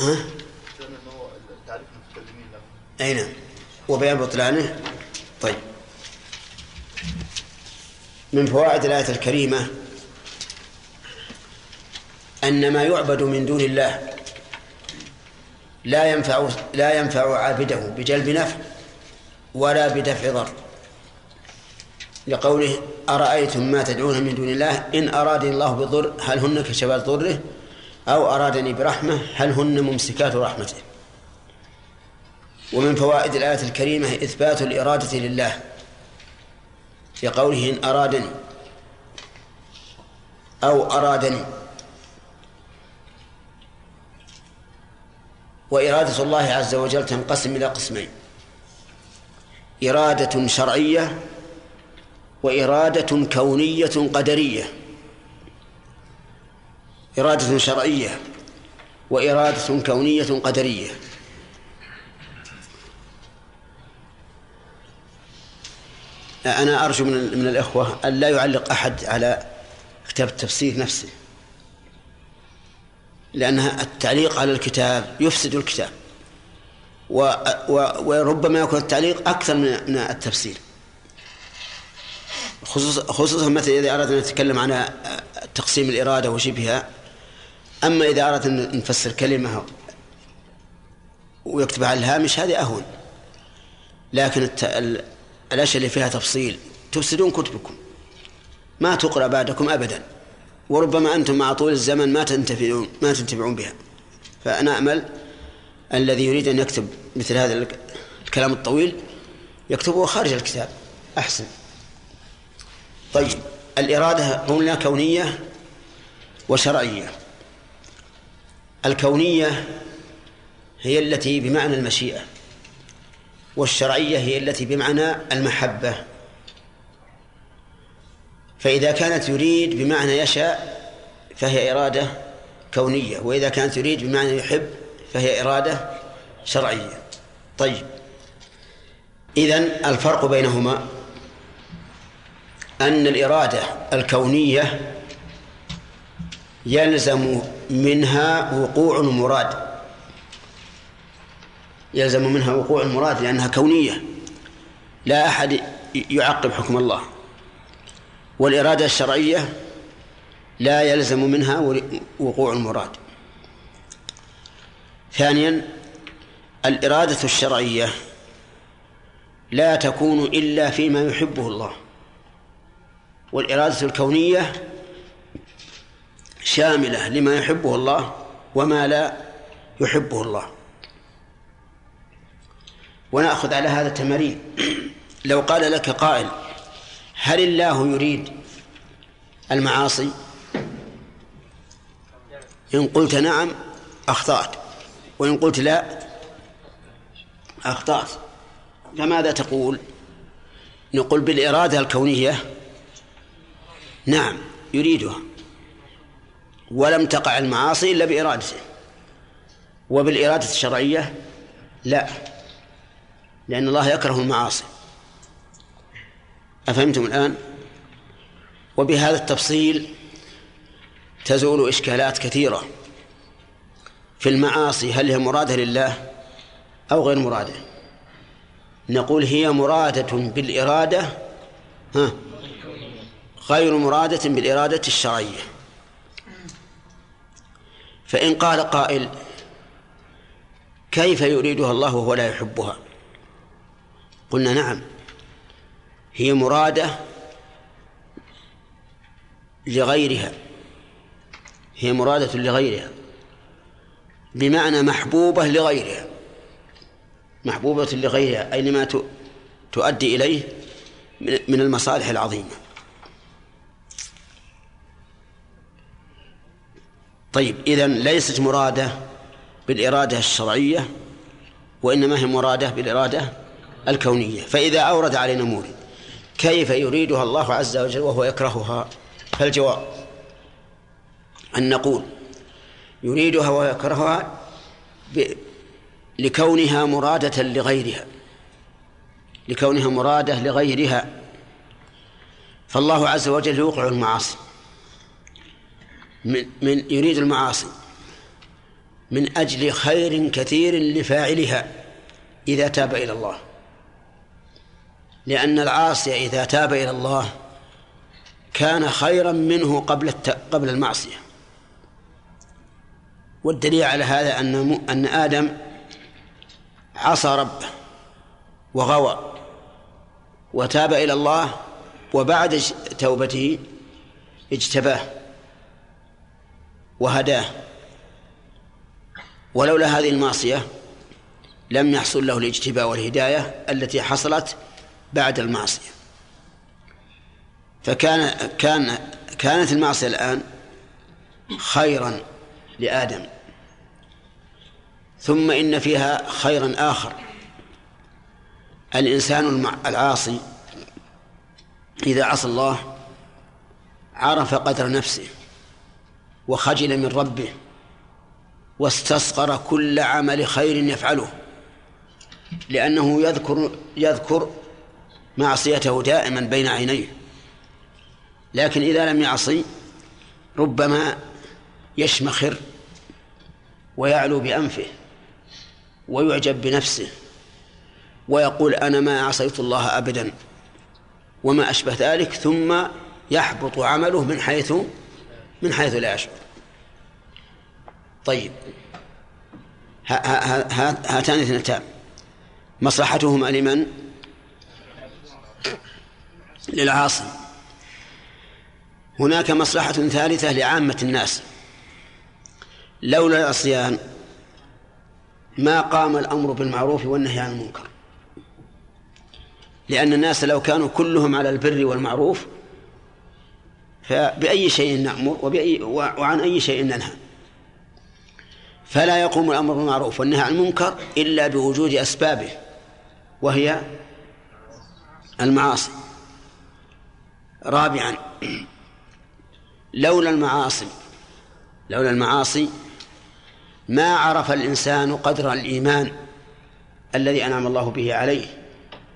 Speaker 1: ها؟
Speaker 6: كان انه تعريف المتكلمين له
Speaker 1: أي نعم. وبيان بطلانه. طيب. من فوائد الآية الكريمة أن ما يعبد من دون الله لا ينفع لا ينفع عابده بجلب نفع ولا بدفع ضر. لقوله أرأيتم ما تدعون من دون الله؟ إن أرادني الله بضر هل هن كشفات ضره؟ أو أرادني برحمة هل هن ممسكات رحمته؟ ومن فوائد الآية الكريمة إثبات الإرادة لله. في قوله إن أرادني أو أرادني. وإرادة الله عز وجل تنقسم إلى قسمين. إرادة شرعية وإرادة كونية قدرية. إرادة شرعية وإرادة كونية قدرية. أنا أرجو من من الإخوة أن لا يعلق أحد على كتاب التفسير نفسه. لأن التعليق على الكتاب يفسد الكتاب. و و وربما يكون التعليق أكثر من التفسير. خصوصا خصوصا مثلا إذا أردنا نتكلم عن تقسيم الإرادة وشبهها. أما إذا أردنا نفسر كلمة ويكتبها على الهامش هذه أهون. لكن الأشياء اللي فيها تفصيل. تفسدون كتبكم. ما تقرأ بعدكم أبدا. وربما أنتم مع طول الزمن ما تنتفعون ما تنتفعون بها. فأنا أمل الذي يريد أن يكتب مثل هذا الكلام الطويل يكتبه خارج الكتاب. أحسن. طيب. الإرادة قلنا كونية وشرعية. الكونية هي التي بمعنى المشيئة. والشرعية هي التي بمعنى المحبة. فإذا كانت يريد بمعنى يشاء فهي إرادة كونية وإذا كانت يريد بمعنى يحب فهي إرادة شرعية. طيب. إذن الفرق بينهما أن الإرادة الكونية يلزم منها وقوع المراد. يلزم منها وقوع المراد لأنها كونية. لا أحد يعقب حكم الله. والإرادة الشرعية لا يلزم منها وقوع المراد. ثانيا الإرادة الشرعية لا تكون إلا فيما يحبه الله. والإرادة الكونية شاملة لما يحبه الله وما لا يحبه الله. ونأخذ على هذا التمارين لو قال لك قائل هل الله يريد المعاصي؟ إن قلت نعم أخطأت. وإن قلت لا أخطأت. فماذا تقول؟ نقول بالإرادة الكونية نعم يريدها. ولم تقع المعاصي إلا بإرادته. وبالإرادة الشرعية لا. لأن الله يكره المعاصي. أفهمتم الآن؟ وبهذا التفصيل تزول إشكالات كثيرة في المعاصي هل هي مرادة لله أو غير مرادة؟ نقول هي مرادة بالإرادة ها غير مرادة بالإرادة الشرعية. فإن قال قائل كيف يريدها الله وهو لا يحبها؟ قلنا نعم. هي مرادة لغيرها. هي مرادة لغيرها. بمعنى محبوبة لغيرها. محبوبة لغيرها أي لما تؤدي إليه؟ من المصالح العظيمة. طيب إذن ليست مرادة بالإرادة الشرعية وإنما هي مرادة بالإرادة الكونية فإذا أورد علينا مورد كيف يريدها الله عز وجل وهو يكرهها؟ فالجواب أن نقول يريدها ويكرهها لكونها مرادة لغيرها لكونها مرادة لغيرها. فالله عز وجل يوقع المعاصي. من, من يريد المعاصي. من أجل خير كثير لفاعلها إذا تاب إلى الله. لأن العاصي إذا تاب إلى الله كان خيرا منه قبل قبل المعصية. والدليل على هذا أن أن آدم عصى ربه وغوى وتاب إلى الله وبعد توبته اجتباه وهداه. ولولا هذه المعصية لم يحصل له الاجتباء والهداية التي حصلت بعد المعصية. فكان كان كانت المعصية الآن خيرا لآدم. ثم إن فيها خيرا آخر. الإنسان العاصي إذا عصى الله عرف قدر نفسه وخجل من ربه واستصغر كل عمل خير يفعله لأنه يذكر يذكر معصيته دائما بين عينيه. لكن إذا لم يعصي ربما يشمخر ويعلو بأنفه ويعجب بنفسه ويقول أنا ما عصيت الله أبدا وما أشبه ذلك ثم يحبط عمله من حيث من حيث لا يشعر طيب. ها- ها- ها- هاتان اثنتان. مصلحتهما لمن؟ للعاصي هناك مصلحة ثالثة لعامة الناس. لولا العصيان ما قام الأمر بالمعروف والنهي عن المنكر. لأن الناس لو كانوا كلهم على البر والمعروف فبأي شيء نأمر وبأي وعن أي شيء ننهى. فلا يقوم الأمر بالمعروف والنهي عن المنكر إلا بوجود أسبابه وهي المعاصي. رابعا لولا المعاصي لولا المعاصي ما عرف الإنسان قدر الإيمان الذي أنعم الله به عليه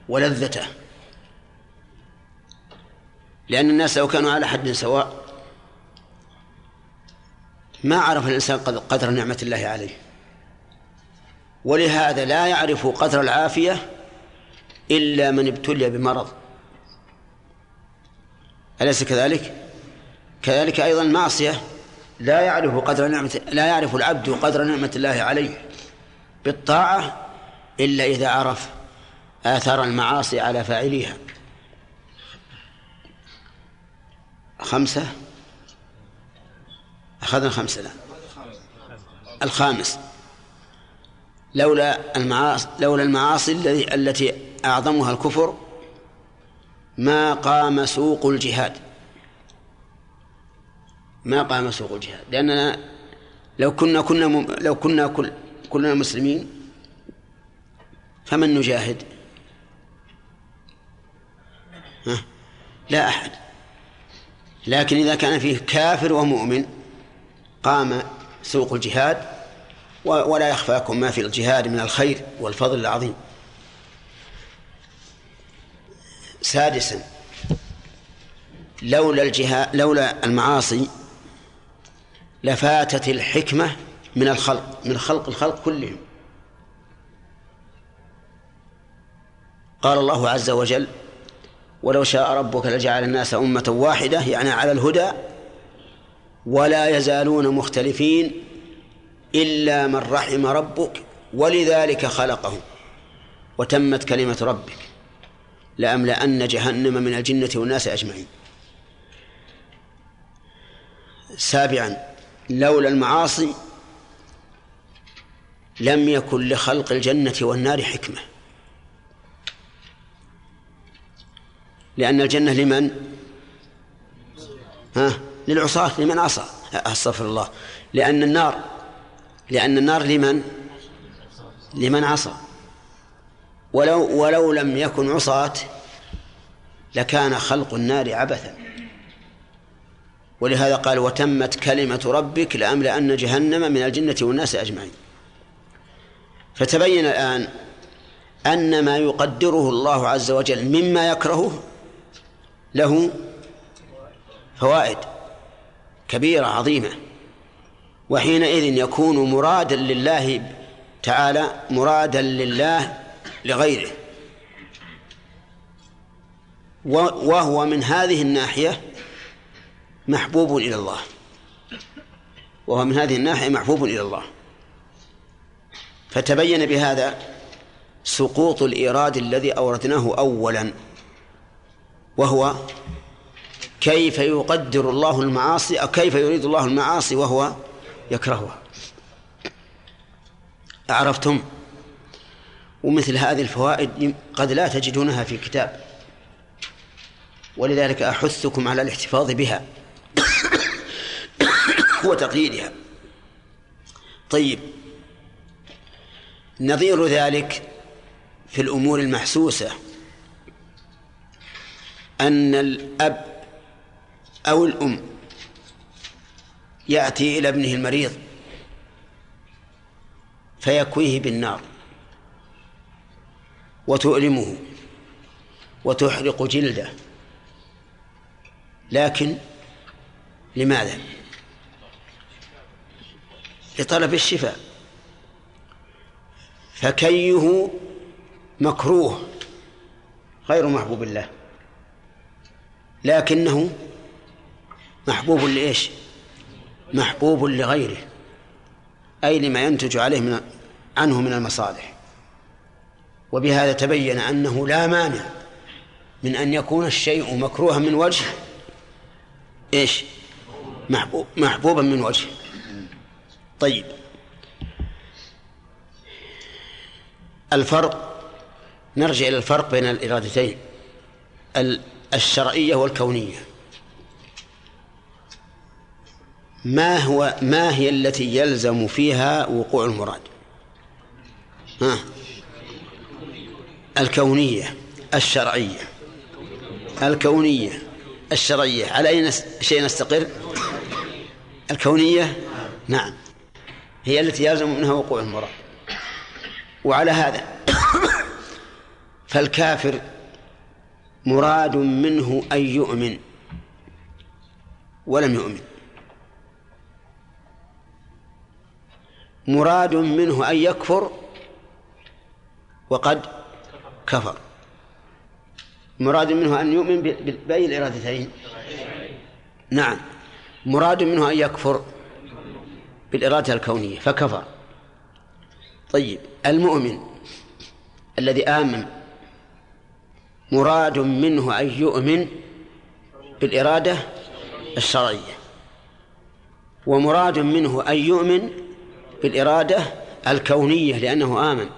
Speaker 1: ولذته. لأن الناس لو كانوا على حد سواء ما عرف الإنسان قد- قدر نعمة الله عليه. ولهذا لا يعرف قدر العافية إلا من ابتلي بمرض. أليس كذلك؟ كذلك أيضا المعصية لا يعرف قدر نعمة لا يعرف العبد قدر نعمة الله عليه بالطاعة إلا إذا عرف آثار المعاصي على فاعليها. خمسة؟ أخذنا خمسة لا الخامس. لولا المعاصي لولا المعاصي التي أعظمها الكفر ما قام سوق الجهاد ما قام سوق الجهاد لأننا لو كنا كنا مم- لو كنا كل كلنا مسلمين فمن نجاهد؟ ها؟ لا أحد لكن إذا كان فيه كافر ومؤمن قام سوق الجهاد ولا يخفاكم ما في الجهاد من الخير والفضل العظيم سادسا. لولا الجهاد لولا المعاصي لفاتت الحكمة من الخلق من خلق الخلق كلهم. قال الله عز وجل ولو شاء ربك لجعل الناس أمة واحدة يعني على الهدى ولا يزالون مختلفين إلا من رحم ربك ولذلك خلقهم وتمت كلمة ربك لأملأن جهنم من الجنة والناس أجمعين. سابعا لولا المعاصي لم يكن لخلق الجنة والنار حكمة. لأن الجنة لمن؟ ها؟ للعصاة لمن عصى. أستغفر الله. لأن النار لأن النار لمن؟ لمن عصى. ولو ولو لم يكن عصاة لكان خلق النار عبثا. ولهذا قال وتمت كلمة ربك لأملأن جهنم من الجنة والناس أجمعين. فتبين الآن أن ما يقدره الله عز وجل مما يكرهه له فوائد كبيرة عظيمة. وحينئذ يكون مرادا لله تعالى مرادا لله لغيره. وهو من هذه الناحية محبوب إلى الله. وهو من هذه الناحية محبوب إلى الله. فتبين بهذا سقوط الإيراد الذي أوردناه أولا وهو كيف يقدر الله المعاصي أو كيف يريد الله المعاصي وهو يكرهها. أعرفتم؟ ومثل هذه الفوائد قد لا تجدونها في كتاب. ولذلك أحثكم على الاحتفاظ بها وتقييدها. طيب نظير ذلك في الأمور المحسوسة أن الأب أو الأم يأتي إلى ابنه المريض فيكويه بالنار. وتؤلمه وتحرق جلده. لكن لماذا؟ لطلب الشفاء. فكيه مكروه غير محبوب الله. لكنه محبوب لإيش؟ محبوب لغيره. أي لما ينتج عليه من عنه من المصالح. وبهذا تبين أنه لا مانع من أن يكون الشيء مكروها من وجه إيش؟ محبوب محبوبا من وجه طيب. الفرق نرجع إلى الفرق بين الإرادتين. الشرعية والكونية. ما هو ما هي التي يلزم فيها وقوع المراد؟ ها؟ الكونية الشرعية. الكونية الشرعية. على أي شيء نستقر؟ الكونية نعم. هي التي يلزم منها وقوع المراد وعلى هذا فالكافر مراد منه أن يؤمن ولم يؤمن. مراد منه أن يكفر وقد كفر. مراد منه أن يؤمن بأي الإرادتين؟ نعم. مراد منه أن يكفر بالإرادة الكونية فكفر. طيب المؤمن الذي آمن مراد منه أن يؤمن بالإرادة الشرعية ومراد منه أن يؤمن بالإرادة الكونية لأنه آمن.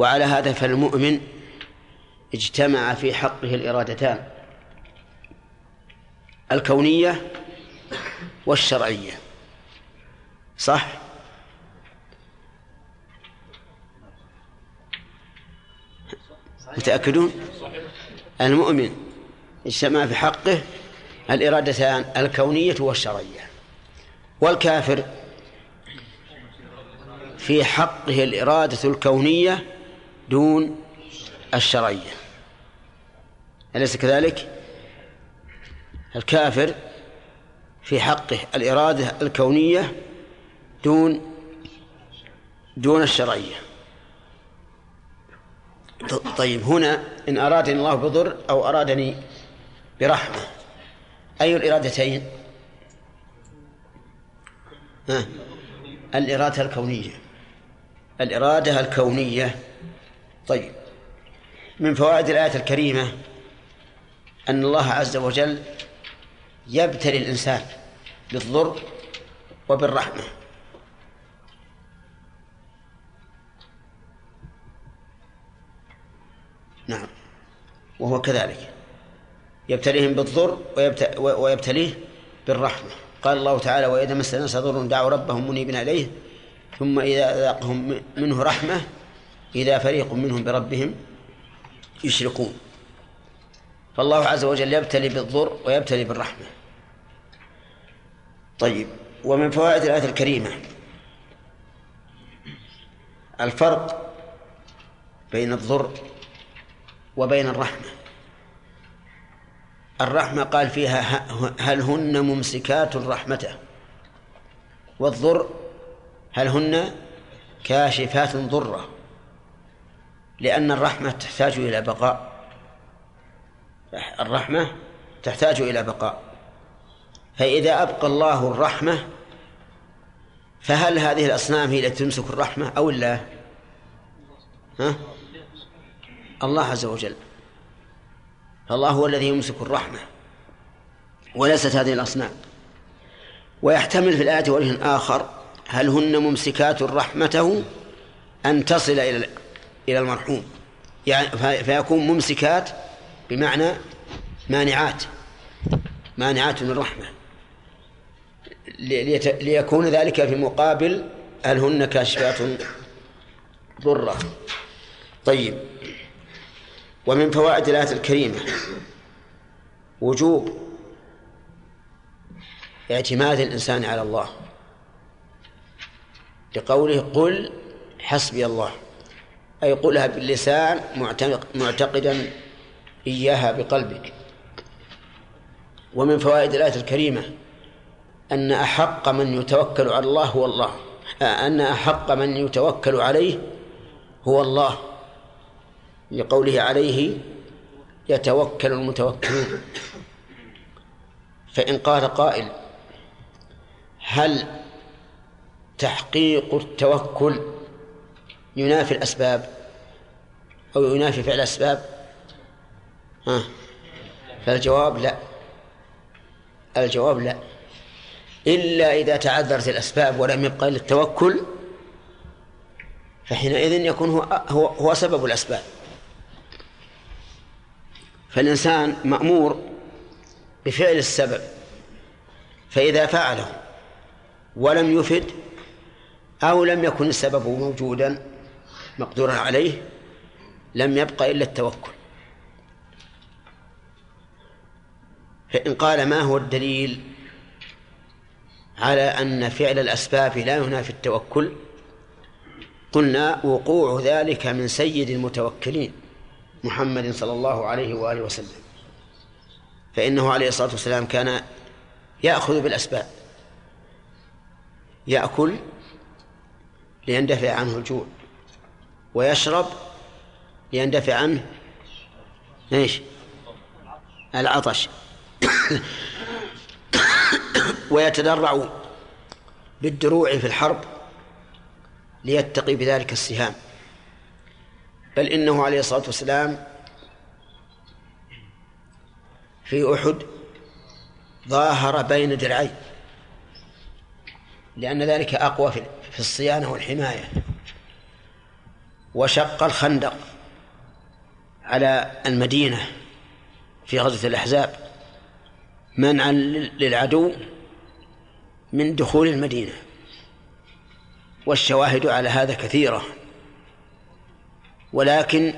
Speaker 1: وعلى هذا فالمؤمن اجتمع في حقه الإرادتان الكونية والشرعية. صح؟ متأكدون؟ المؤمن اجتمع في حقه الإرادتان الكونية والشرعية. والكافر في حقه الإرادة الكونية دون الشرعية. أليس كذلك؟ الكافر في حقه الإرادة الكونية دون دون الشرعية. طيب هنا إن أرادني الله بضر أو أرادني برحمة أي الإرادتين؟ ها؟ الإرادة الكونية. الإرادة الكونية طيب. من فوائد الآية الكريمة أن الله عز وجل يبتلي الإنسان بالضر وبالرحمة. نعم. وهو كذلك. يبتليهم بالضر ويبتليه بالرحمة. قال الله تعالى وإذا مس الناس ضر دعوا ربهم منيبين إليه ثم إذا ذاقهم منه رحمة إذا فريق منهم بربهم يشركون. فالله عز وجل يبتلي بالضر ويبتلي بالرحمة. طيب ومن فوائد الآية الكريمة. الفرق بين الضر وبين الرحمة. الرحمة قال فيها هل هن ممسكات رحمته والضر هل هن كاشفات ضرة؟ لأن الرحمة تحتاج إلى بقاء. الرحمة تحتاج إلى بقاء. فإذا أبقى الله الرحمة فهل هذه الأصنام هي التي تمسك الرحمة أو الله ها؟ الله عز وجل. فالله هو الذي يمسك الرحمة وليست هذه الأصنام. ويحتمل في الآية وجه آخر هل هن ممسكات رحمته أن تصل إلى إلى المرحوم. يعني فيكون ممسكات بمعنى مانعات. مانعات من الرحمة ليكون ذلك في مقابل هل هن كاشفات ضرة. طيب. ومن فوائد الآية الكريمة وجوب اعتماد الإنسان على الله. لقوله قل حسبي الله. أي قلها باللسان معتقدا إياها بقلبك. ومن فوائد الآية الكريمة أن أحق من يتوكل على الله هو الله. أن أحق من يتوكل عليه هو الله. لقوله عليه يتوكل المتوكلون. فإن قال قائل هل تحقيق التوكل ينافي الأسباب أو ينافي فعل الأسباب؟ ها؟ فالجواب لا. الجواب لا. إلا إذا تعذرت الأسباب ولم يبقى إلا التوكل فحينئذ يكون هو هو, هو سبب الأسباب. فالإنسان مأمور بفعل السبب فإذا فعله ولم يفد أو لم يكن السبب موجودا مقدورا عليه لم يبق إلا التوكل. فإن قال ما هو الدليل على أن فعل الأسباب لا ينافي التوكل قلنا وقوع ذلك من سيد المتوكلين محمد صلى الله عليه وآله وسلم. فإنه عليه الصلاة والسلام كان يأخذ بالأسباب يأكل ليندفع عنه الجوع. ويشرب ليندفع عنه إيش؟ العطش. ويتدرع بالدروع في الحرب ليتقي بذلك السهام. بل إنه عليه الصلاة والسلام في أحد ظاهر بين درعين لأن ذلك أقوى في الصيانة والحماية. وشق الخندق على المدينة في غزوة الأحزاب منعا للعدو من دخول المدينة. والشواهد على هذا كثيرة. ولكن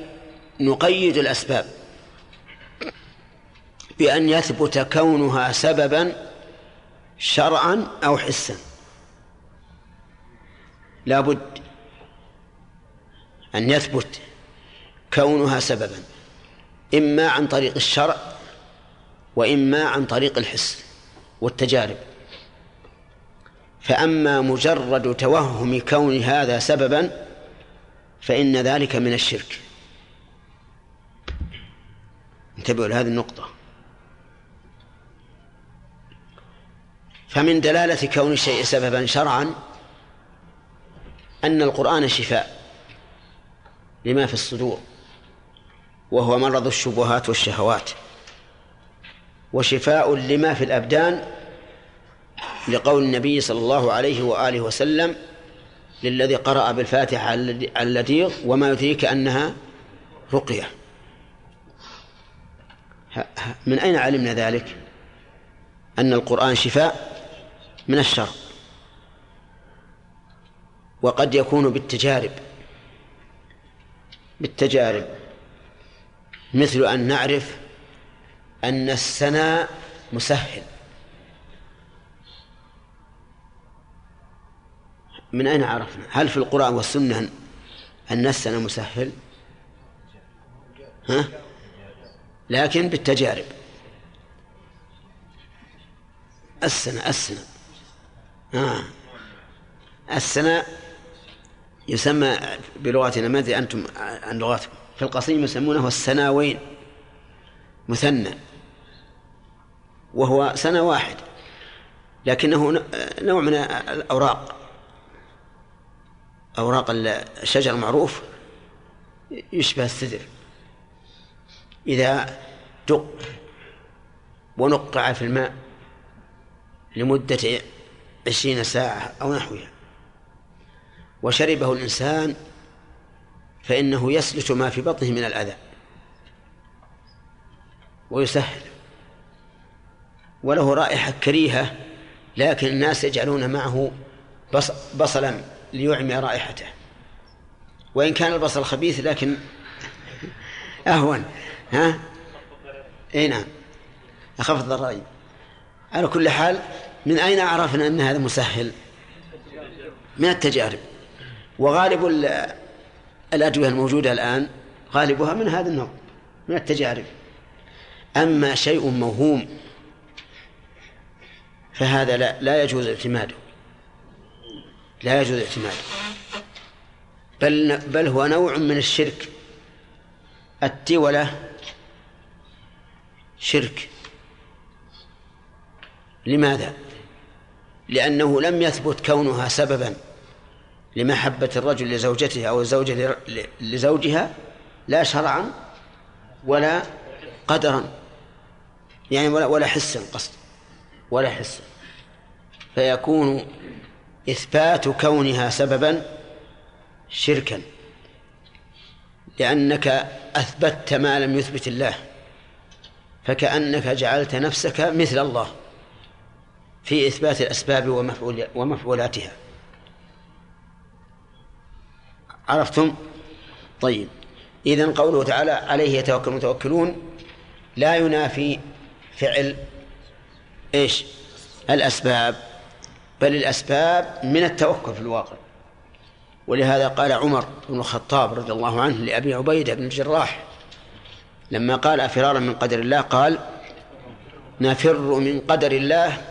Speaker 1: نقيد الأسباب بأن يثبت كونها سببا شرعا أو حسا. لابد أن يثبت كونها سببا إما عن طريق الشرع وإما عن طريق الحس والتجارب. فأما مجرد توهم كون هذا سببا فإن ذلك من الشرك. انتبهوا لهذه النقطة. فمن دلالة كون الشيء سببا شرعا أن القرآن شفاء. لما في الصدور وهو مرض الشبهات والشهوات وشفاء لما في الأبدان لقول النبي صلى الله عليه وآله وسلم للذي قرأ بالفاتحة على اللديغ وما يدريك أنها رقية. من أين علمنا ذلك؟ أن القرآن شفاء من الشر وقد يكون بالتجارب. بالتجارب. مثل أن نعرف أن السنا مسهل. من أين عرفنا؟ هل في القرآن والسنة أن السنة مسهل؟ ها؟ لكن بالتجارب. السنة السنة. آه. السنة يسمى بلغتنا ما أدري أنتم عن لغتكم. في القصيم يسمونه السناوين مثنى وهو سنة واحد لكنه نوع من الأوراق. أوراق الشجر المعروف يشبه السدر. إذا دق ونقع في الماء لمدة عشرين ساعة أو نحوها. وشربه الإنسان فإنه يسلت ما في بطنه من الأذى ويسهل. وله رائحة كريهة لكن الناس يجعلون معه بصلا ليعمي رائحته. وإن كان البصل خبيث لكن أهون. ها؟ إي نعم. أخف الضرائب. على كل حال من أين عرفنا أن هذا مسهل؟ من التجارب. وغالب الأدوية الموجودة الآن غالبها من هذا النوع من التجارب. أما شيء موهوم فهذا لا, لا يجوز اعتماده. لا يجوز اعتماده. بل بل هو نوع من الشرك. التولة شرك. لماذا؟ لأنه لم يثبت كونها سببا. لمحبة الرجل لزوجته أو الزوجة لزوجها لا شرعا ولا قدرا. يعني ولا ولا حسا قصد. ولا حسا. فيكون إثبات كونها سببا شركا. لأنك أثبتت ما لم يثبت الله. فكأنك جعلت نفسك مثل الله في إثبات الأسباب ومفعولاتها. عرفتم؟ طيب. إذن قوله تعالى عليه يتوكل المتوكلون لا ينافي فعل إيش؟ الأسباب. بل الأسباب من التوكل في الواقع. ولهذا قال عمر بن الخطاب رضي الله عنه لأبي عبيدة بن الجراح لما قال أفرارا من قدر الله قال نفر من قدر الله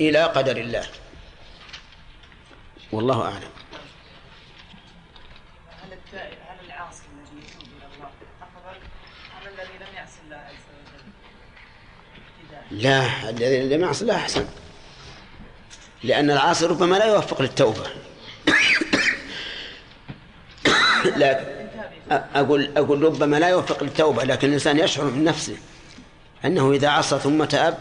Speaker 1: إلى قدر الله. والله أعلم
Speaker 2: هل التائب هل العاصي الذي يتوب إلى الله افضل ام الذي لم يعصي الله عز وجل؟ ابتداء
Speaker 1: لا الذي لم يعصي الله أحسن. لأن العاصي ربما لا يوفق للتوبة. لا أقول أقول ربما لا يوفق للتوبة لكن الإنسان يشعر من نفسه أنه إذا عصى ثم تاب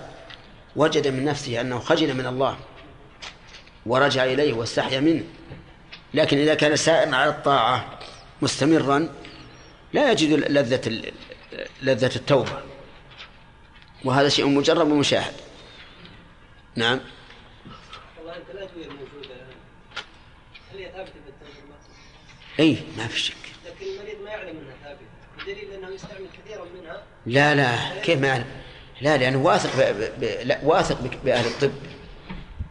Speaker 1: وجد من نفسه أنه خجل من الله ورجع إليه واستحيا منه. لكن إذا كان سائرا على الطاعة مستمرا لا يجد لذة لذة التوبة. وهذا شيء مجرب ومشاهد. نعم.
Speaker 3: والله أنت الادويه الموجوده الآن. هل هي ثابتة بالتجربه؟
Speaker 1: إي ما في شك.
Speaker 3: لكن المريض ما يعلم أنها ثابتة. بدليل أنه يستعمل كثيرا منها.
Speaker 1: لا لا. كيف ما يعلم؟ لا لأنه واثق ب... ب... لا واثق بأهل الطب.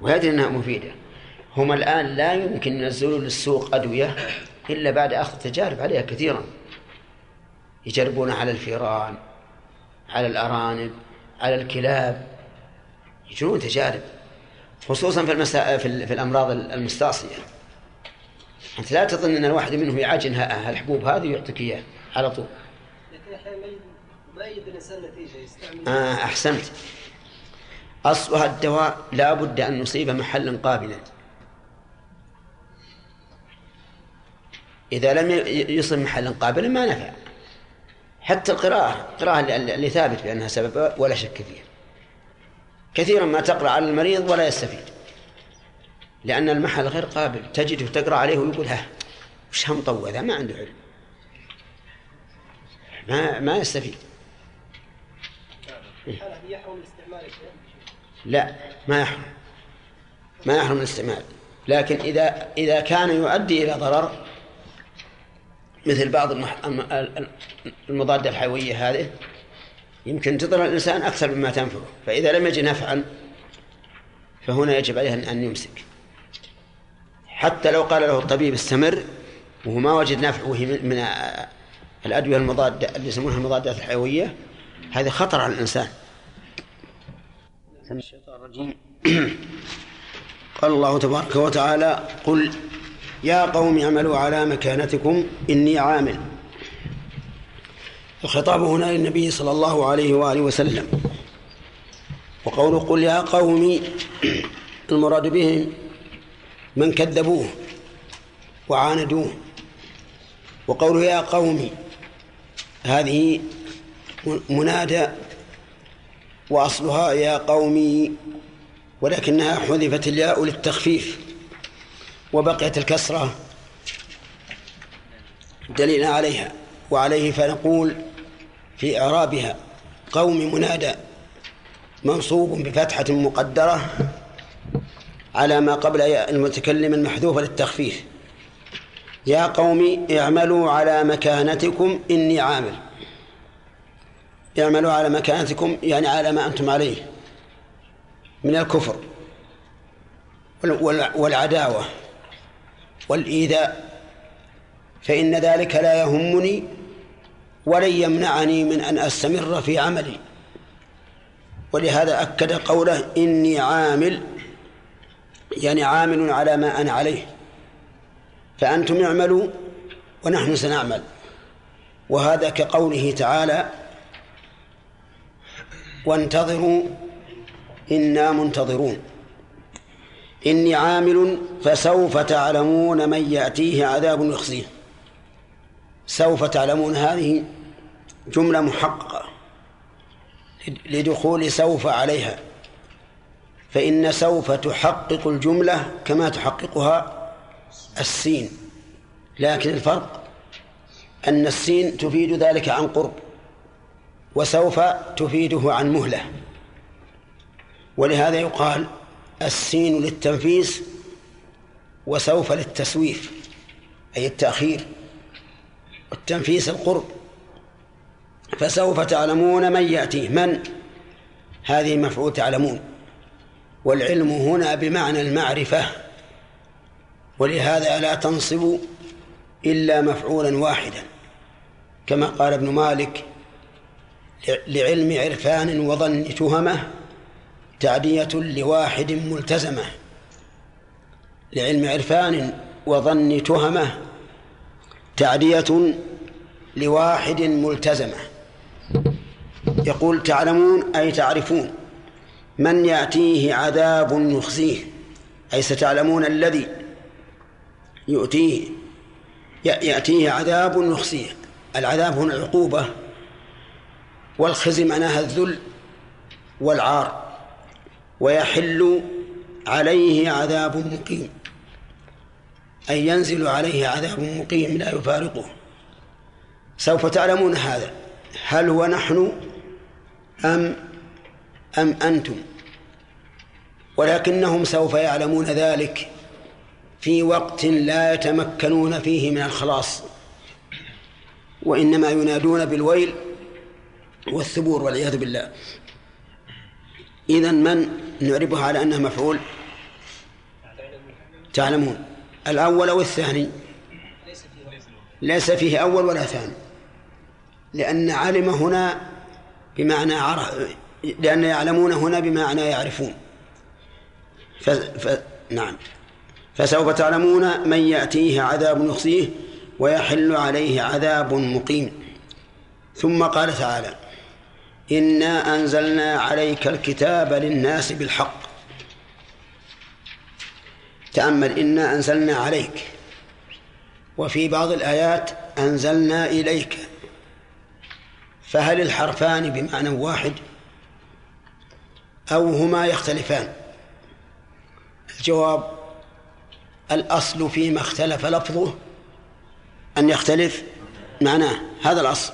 Speaker 1: ويدري أنها مفيدة. هم الآن لا يمكن ينزلوا للسوق أدوية إلا بعد أخذ تجارب عليها كثيرا. يجربون على الفيران على الأرانب. على الكلاب. يجرون تجارب خصوصا في المسا... في, ال... في الأمراض المستعصية. أنت لا تظن أن الواحد منهم يعجن الحبوب هذه ويعطيك إياه على طول.
Speaker 3: لكن أحيانا ما يجد- الإنسان نتيجة يستعمل.
Speaker 1: آه أحسنت. أصلها الدواء لا بد أن يصيب محلا قابلا. إذا لم يصب محلا قابلا ما نفع. حتى القراءة القراءة اللي ثابت بأنها سبب ولا شك فيها. كثيرا ما تقرأ على المريض ولا يستفيد. لأن المحل غير قابل. تجده تقرأ عليه ويقول ها وش هم طوى ذا ما عنده علم. ما ما يستفيد.
Speaker 3: شيخ.
Speaker 1: لا ما يحرم. ما يحرم الاستعمال. لكن إذا إذا كان يؤدي إلى ضرر مثل بعض المح... الم- ال- المضادة الحيوية هذه يمكن تضر الإنسان أكثر مما تنفعه. فإذا لم يجد نفعا فهنا يجب عليه أن- يمسك. حتى لو قال له الطبيب استمر وهو ما وجد نفع وهي من من الأدوية المضادة اللي يسمونها المضادات الحيوية هذا خطر على الإنسان. الشيطان الرجيم. قال الله تبارك وتعالى قل يا قوم اعملوا على مكانتكم إني عامل. الخطاب هنا للنبي صلى الله عليه وآله وسلم. وقوله قل يا قوم المراد بهم من كذبوه وعاندوه. وقوله يا قوم هذه منادى وأصلها يا قومي ولكنها حذفت الياء للتخفيف. وبقيت الكسرة دليلا عليها وعليه فنقول في إعرابها قوم منادى منصوب بفتحة مقدرة على ما قبل المتكلم المحذوفة للتخفيف. يا قوم اعملوا على مكانتكم إني عامل. اعملوا على مكانتكم يعني على ما أنتم عليه من الكفر والعداوة. والإيذاء فإن ذلك لا يهمني ولن يمنعني من أن أستمر في عملي. ولهذا أكد قوله إني عامل يعني عامل على ما أنا عليه. فأنتم اعملوا ونحن سنعمل. وهذا كقوله تعالى وانتظروا إنا منتظرون إني عامل فسوف تعلمون من يأتيه عذاب يخزيه. سوف تعلمون هذه جملة محققة لدخول سوف عليها. فإن سوف تحقق الجملة كما تحققها السين. لكن الفرق أن السين تفيد ذلك عن قرب وسوف تفيده عن مهلة. ولهذا يقال السين للتنفيس وسوف للتسويف أي التأخير والتنفيس القرب. فسوف تعلمون من يأتيه من؟ هذه مفعول تعلمون. والعلم هنا بمعنى المعرفة. ولهذا لا تنصب إلا مفعولا واحدا كما قال ابن مالك لعلم عرفان وظن تهمة. تعدية لواحد ملتزمة لعلم عرفان وظن تهمة تعدية لواحد ملتزمة. يقول تعلمون أي تعرفون من يأتيه عذاب يخزيه أي ستعلمون الذي يؤتيه يأتيه عذاب يخزيه. العذاب هنا العقوبة والخزي معناها الذل والعار. ويحل عليه عذاب مقيم. أي ينزل عليه عذاب مقيم لا يفارقه. سوف تعلمون هذا. هل هو نحن أم أم أنتم؟ ولكنهم سوف يعلمون ذلك في وقت لا يتمكنون فيه من الخلاص. وإنما ينادون بالويل والثبور والعياذ بالله. إذا من نعربها على أنه مفعول. تعلمون. الأول أو الثاني؟ ليس فيه أول ولا ثاني. لأن علم هنا بمعنى عرف لأن يعلمون هنا بمعنى يعرفون. ف... ف... نعم. فسوف تعلمون من يأتيه عذاب يخزيه ويحل عليه عذاب مقيم. ثم قال تعالى إنا أنزلنا عليك الكتاب للناس بالحق. تأمل إنا أنزلنا عليك. وفي بعض الآيات أنزلنا إليك. فهل الحرفان بمعنى واحد؟ أو هما يختلفان؟ الجواب الأصل فيما اختلف لفظه أن يختلف معناه. هذا الأصل.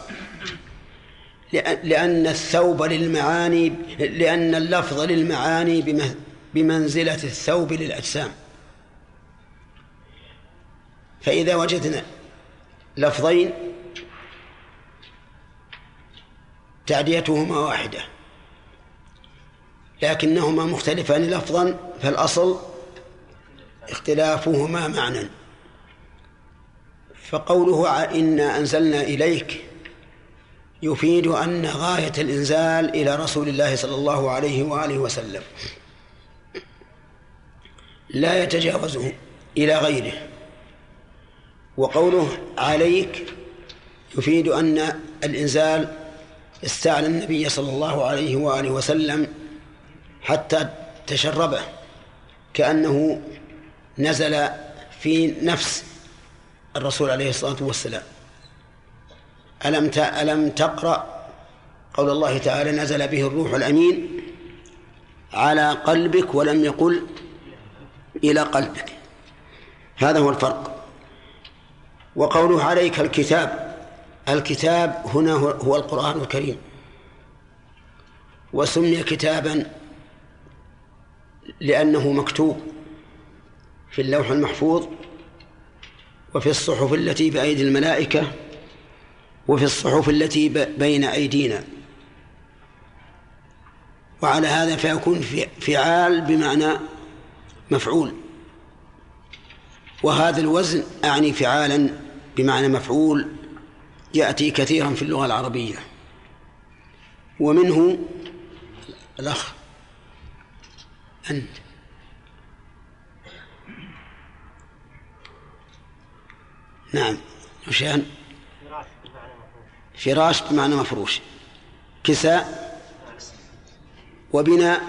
Speaker 1: لأن الثوب للمعاني لأن اللفظ للمعاني بمنزلة الثوب للأجسام. فإذا وجدنا لفظين تعديتهما واحدة لكنهما مختلفان لفظا فالأصل اختلافهما معنى. فقوله إنا أنزلنا إليك يفيد أن غاية الإنزال إلى رسول الله صلى الله عليه وآله وسلم لا يتجاوزه إلى غيره. وقوله عليك يفيد أن الإنزال استعلى النبي صلى الله عليه وآله وسلم حتى تشربه كأنه نزل في نفس الرسول عليه الصلاة والسلام. ألم ألم تقرأ قول الله تعالى نزل به الروح الأمين على قلبك ولم يقل إلى قلبك. هذا هو الفرق. وقوله عليك الكتاب الكتاب هنا هو القرآن الكريم. وسمي كتابا لأنه مكتوب في اللوح المحفوظ وفي الصحف التي بأيدي الملائكة وفي الصحف التي بين أيدينا. وعلى هذا فيكون فعال بمعنى مفعول. وهذا الوزن أعني فعالا بمعنى مفعول يأتي كثيرا في اللغة العربية. ومنه الأخ أنت. نعم وشان فراش بمعنى مفروش. كساء وبناء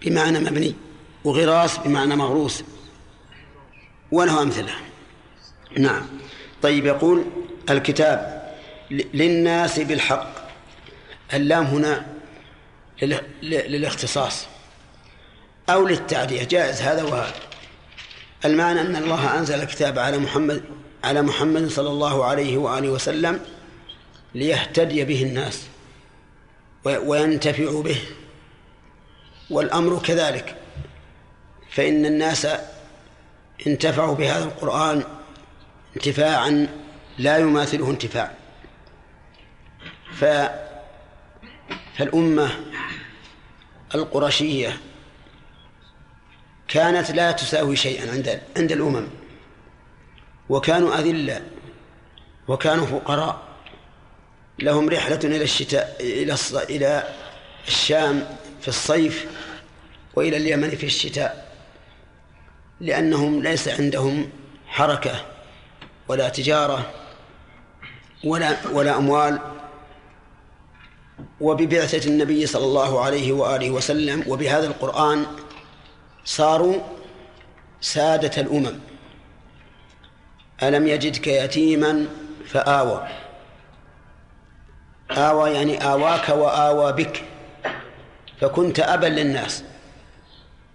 Speaker 1: بمعنى مبني وغراس بمعنى مغروس. وله أمثلة. نعم. طيب يقول الكتاب للناس بالحق. اللام هنا للاختصاص أو للتعدية. جائز هذا وهذا. المعنى أن الله أنزل الكتاب على محمد على محمد صلى الله عليه وآله وسلم ليهتدي به الناس وينتفعوا به. والأمر كذلك. فإن الناس انتفعوا بهذا القرآن انتفاعا لا يماثله انتفاع. ف فالأمة القرشية كانت لا تساوي شيئا عند عند الأمم. وكانوا أذلة وكانوا فقراء. لهم رحلة إلى الشتاء إلى إلى الشام في الصيف وإلى اليمن في الشتاء لأنهم ليس عندهم حركة ولا تجارة ولا ولا أموال. وببعثة النبي صلى الله عليه وآله وسلم وبهذا القرآن صاروا سادة الأمم. ألم يجدك يتيما فآوى. آوى يعني آواك وآوى بك. فكنت أبا للناس.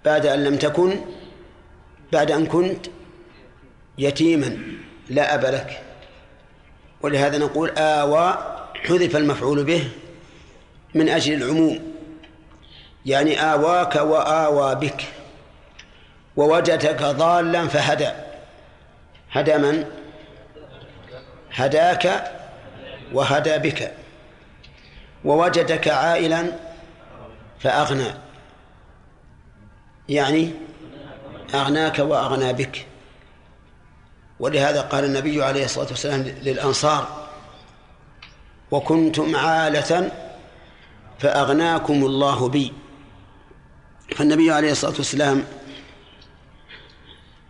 Speaker 1: بعد أن لم تكن بعد أن كنت يتيما لا أب لك. ولهذا نقول آوى حذف المفعول به من أجل العموم. يعني آواك وآوى بك. ووجدك ضالا فهدى. هدى من؟ هداك وهدى بك. ووجدك عائلا فأغنى. يعني أغناك وأغنى بك. ولهذا قال النبي عليه الصلاة والسلام للأنصار وكنتم عالة فأغناكم الله بي. فالنبي عليه الصلاة والسلام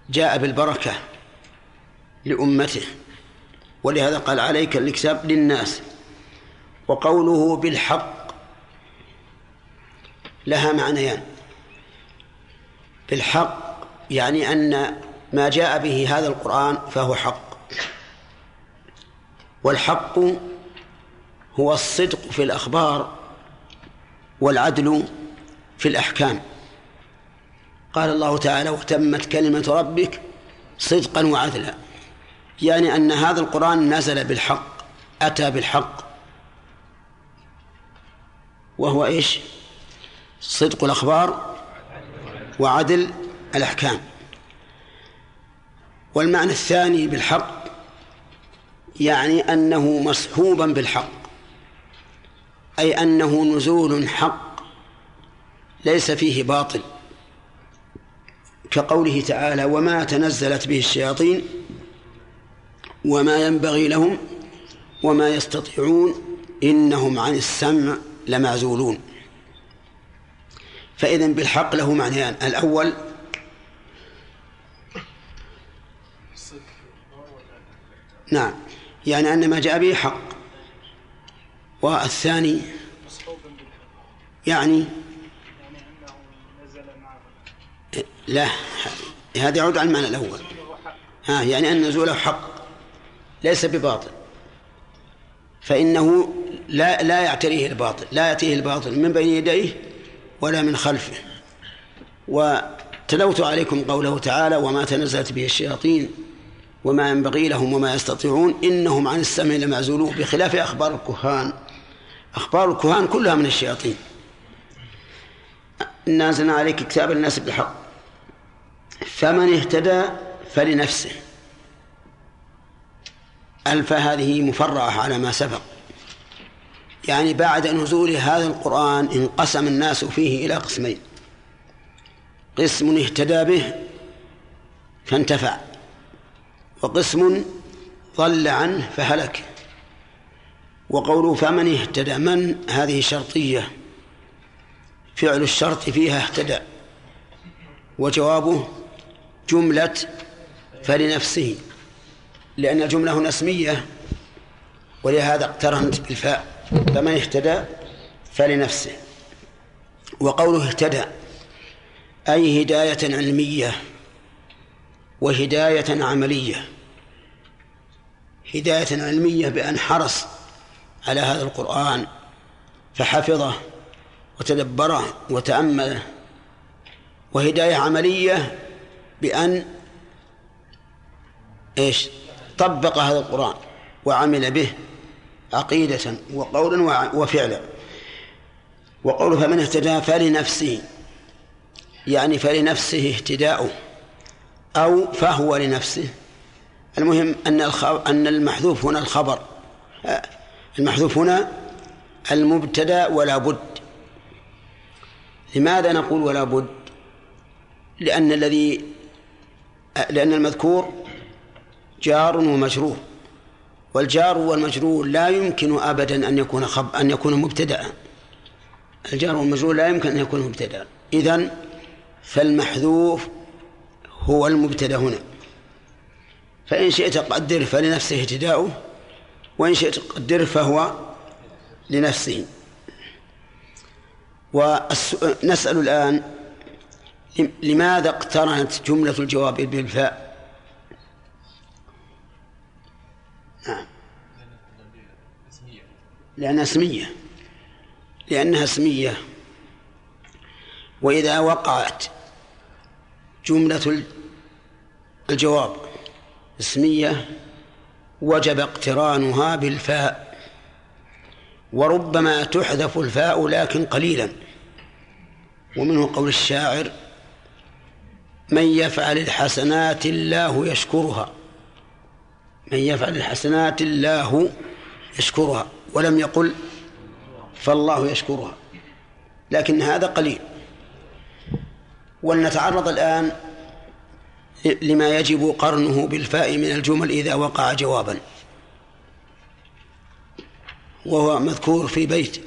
Speaker 1: جاء بالبركة لأمته. ولهذا قال عليك الكتاب للناس. وقوله بالحق لها معنيان. بالحق يعني أن ما جاء به هذا القرآن فهو حق. والحق هو الصدق في الأخبار والعدل في الأحكام. قال الله تعالى وتمت كلمة ربك صدقا وعدلا. يعني أن هذا القرآن نزل بالحق أتى بالحق. وهو إيش؟ صدق الأخبار وعدل الأحكام. والمعنى الثاني بالحق يعني أنه مصحوبا بالحق أي أنه نزول حق ليس فيه باطل. كقوله تعالى وما تنزلت به الشياطين وما ينبغي لهم وما يستطيعون إنهم عن السمع لمعزولون. فإذا بالحق له معنيان. الأول نعم يعني أن ما جاء به حق. والثاني يعني لا هذا يعود على المعنى الأول. ها يعني أن نزوله حق ليس بباطل. فإنه لا لا يعتريه الباطل لا يأتيه الباطل من بين يديه ولا من خلفه. وتلوت عليكم قوله تعالى وما تنزلت به الشياطين وما ينبغي لهم وما يستطيعون إنهم عن السمع لمعزولون بخلاف أخبار الكهان. أخبار الكهان كلها من الشياطين. إنا أنزلنا عليك كتابا الناس بالحق. فمن اهتدى فلنفسه. ألف هذه مفرعة على ما سبق. يعني بعد نزول هذا القرآن انقسم الناس فيه إلى قسمين. قسم اهتدى به فانتفع وقسم ضل عنه فهلك. وقوله فمن اهتدى من هذه شرطية فعل الشرط فيها اهتدى. وجوابه جملة فلنفسه لأن الجملة هنا اسمية ولهذا اقترنت بالفاء. فمن اهتدى فلنفسه. وقوله اهتدى أي هداية علمية وهداية عملية. هداية علمية بأن حرص على هذا القرآن فحفظه وتدبره وتأمله. وهداية عملية بأن إيش؟ طبق هذا القرآن وعمل به. عقيدة وقولا وفعلا. وقوله فمن اهتدى فلنفسه يعني فلنفسه اهتداؤه أو فهو لنفسه. المهم أن أن المحذوف هنا الخبر. المحذوف هنا المبتدأ ولا بد. لماذا نقول ولا بد؟ لأن الذي لأن المذكور جار ومجرور. والجار والمجرور لا يمكن أبدا أن يكون خب أن يكون مبتدأ. الجار والمجرور لا يمكن أن يكون مبتدأ. إذن فالمحذوف هو المبتدأ هنا. فإن شئت قدر فلنفسه اهتداؤه وإن شئت قدر فهو لنفسه. ونسأل الآن لماذا اقترنت جملة الجواب بالفاء؟ نعم. لأنها اسمية. لأنها اسمية. وإذا وقعت جملة الجواب. اسمية وجب اقترانها بالفاء. وربما تحذف الفاء لكن قليلا. ومنه قول الشاعر من يفعل الحسنات الله يشكرها. من يفعل الحسنات الله يشكرها ولم يقل فالله يشكرها لكن هذا قليل. ولنتعرض الآن لما يجب قرنه بالفاء من الجمل إذا وقع جوابا. وهو مذكور في بيت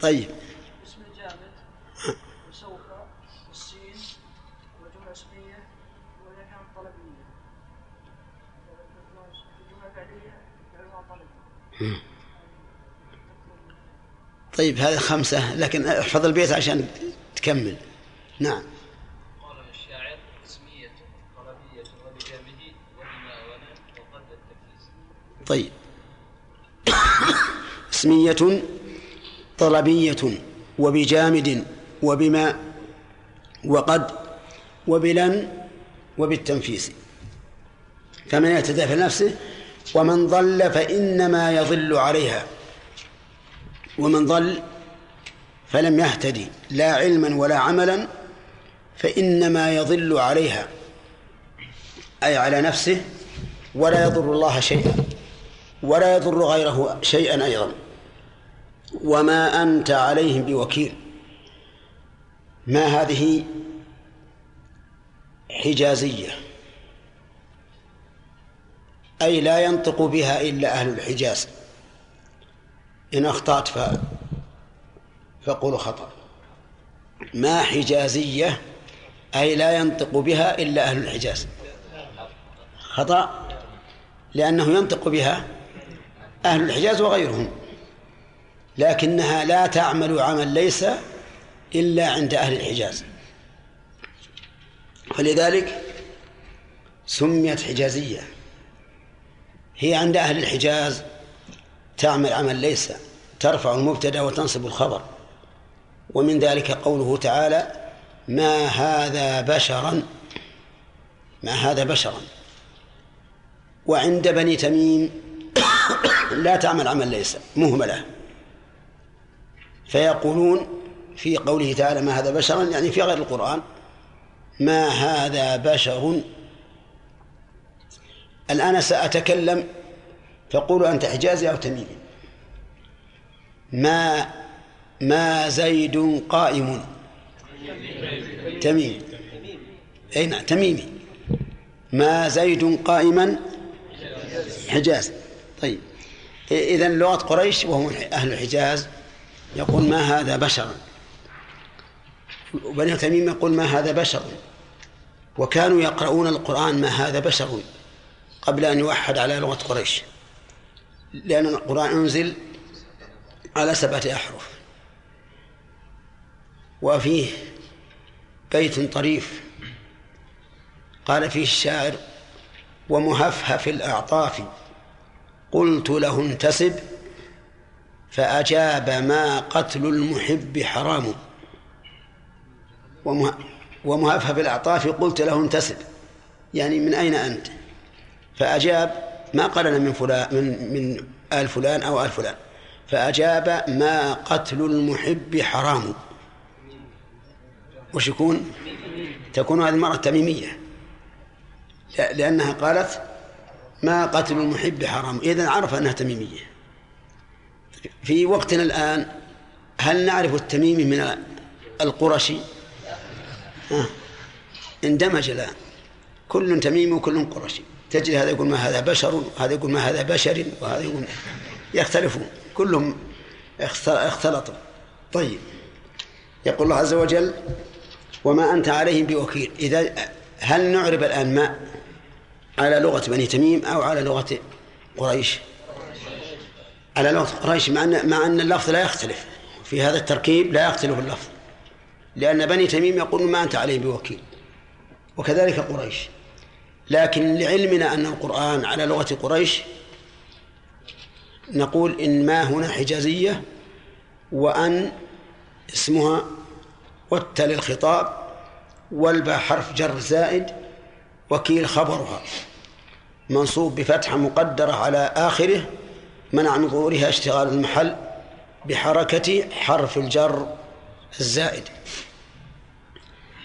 Speaker 1: طيب. طيب هذه خمسة لكن احفظ البيت عشان تكمل. نعم.
Speaker 7: قال الشاعر اسمية طلبية وبجامد وبما ولا وقد التكليس.
Speaker 1: طيب. اسمية طلبية وبجامد وبما وقد وبلن وبالتنفيس. فمن في نفسه ومن ضل فإنما يضل عليها. ومن ضل فلم يهتدي لا علما ولا عملا فإنما يضل عليها أي على نفسه ولا يضر الله شيئا ولا يضر غيره شيئا أيضا. وما أنت عليهم بوكيل. ما هذه حجازية؟ أي لا ينطق بها إلا أهل الحجاز. إن أخطأت ف... فقولوا خطأ. ما حجازية أي لا ينطق بها إلا أهل الحجاز. خطأ لأنه ينطق بها أهل الحجاز وغيرهم لكنها لا تعمل عمل ليس إلا عند أهل الحجاز. فلذلك سميت حجازية. هي عند أهل الحجاز تعمل عمل ليس ترفع المبتدأ وتنصب الخبر. ومن ذلك قوله تعالى ما هذا بشرا ما هذا بشرا. وعند بني تميم لا تعمل عمل ليس مهملة. فيقولون في قوله تعالى ما هذا بشرا يعني في غير القرآن ما هذا بشر الآن سأتكلم فقولوا أنت حجازي أو تميمي. ما ما زيد قائم؟ تميمي أي نعم تميمي. ما زيد قائما؟ حجاز طيب. إذا لغة قريش وهم أهل الحجاز يقول ما هذا بشر؟ وبني تميم يقول ما هذا بشر؟ وكانوا يقرؤون القرآن ما هذا بشر؟ قبل أن يوحد على لغة قريش. لأن القرآن أنزل على سبعة أحرف. وفيه بيت طريف. قال فيه الشاعر ومهفهف الأعطاف. قلت له انتسب. فأجاب ما قتل المحب حرام. ومهفهف الأعطاف. قلت له انتسب. يعني من أين أنت؟ فأجاب ما قال أنا من فلان من من آل فلان أو آل فلان. فأجاب ما قتل المحب حرام. وش يكون؟ تكون هذه المرأة تميمية. لأنها قالت ما قتل المحب حرام. إذا عرف أنها تميمية. في وقتنا الآن هل نعرف التميمي من القرشي؟ ها؟ اندمج الآن. كل تميمي وكل قرشي. تجد هذا يقول ما هذا بشر وهذا يقول ما هذا بشر وهذا يقول يختلفون كلهم اختلطوا. طيب. يقول الله عز وجل وما أنت عليهم بوكيل. إذا هل نعرب الآن ما على لغة بني تميم أو على لغة قريش؟ على لغة قريش مع أن مع أن اللفظ لا يختلف. في هذا التركيب لا يختلف اللفظ. لأن بني تميم يقولون ما أنت عليهم بوكيل. وكذلك قريش. لكن لعلمنا أن القرآن على لغة قريش نقول إن ما هنا حجازية وأن اسمها والتل الخطاب والباء حرف جر زائد وكيل خبرها منصوب بفتحة مقدرة على آخره منع من ظهورها اشتغال المحل بحركة حرف الجر الزائد.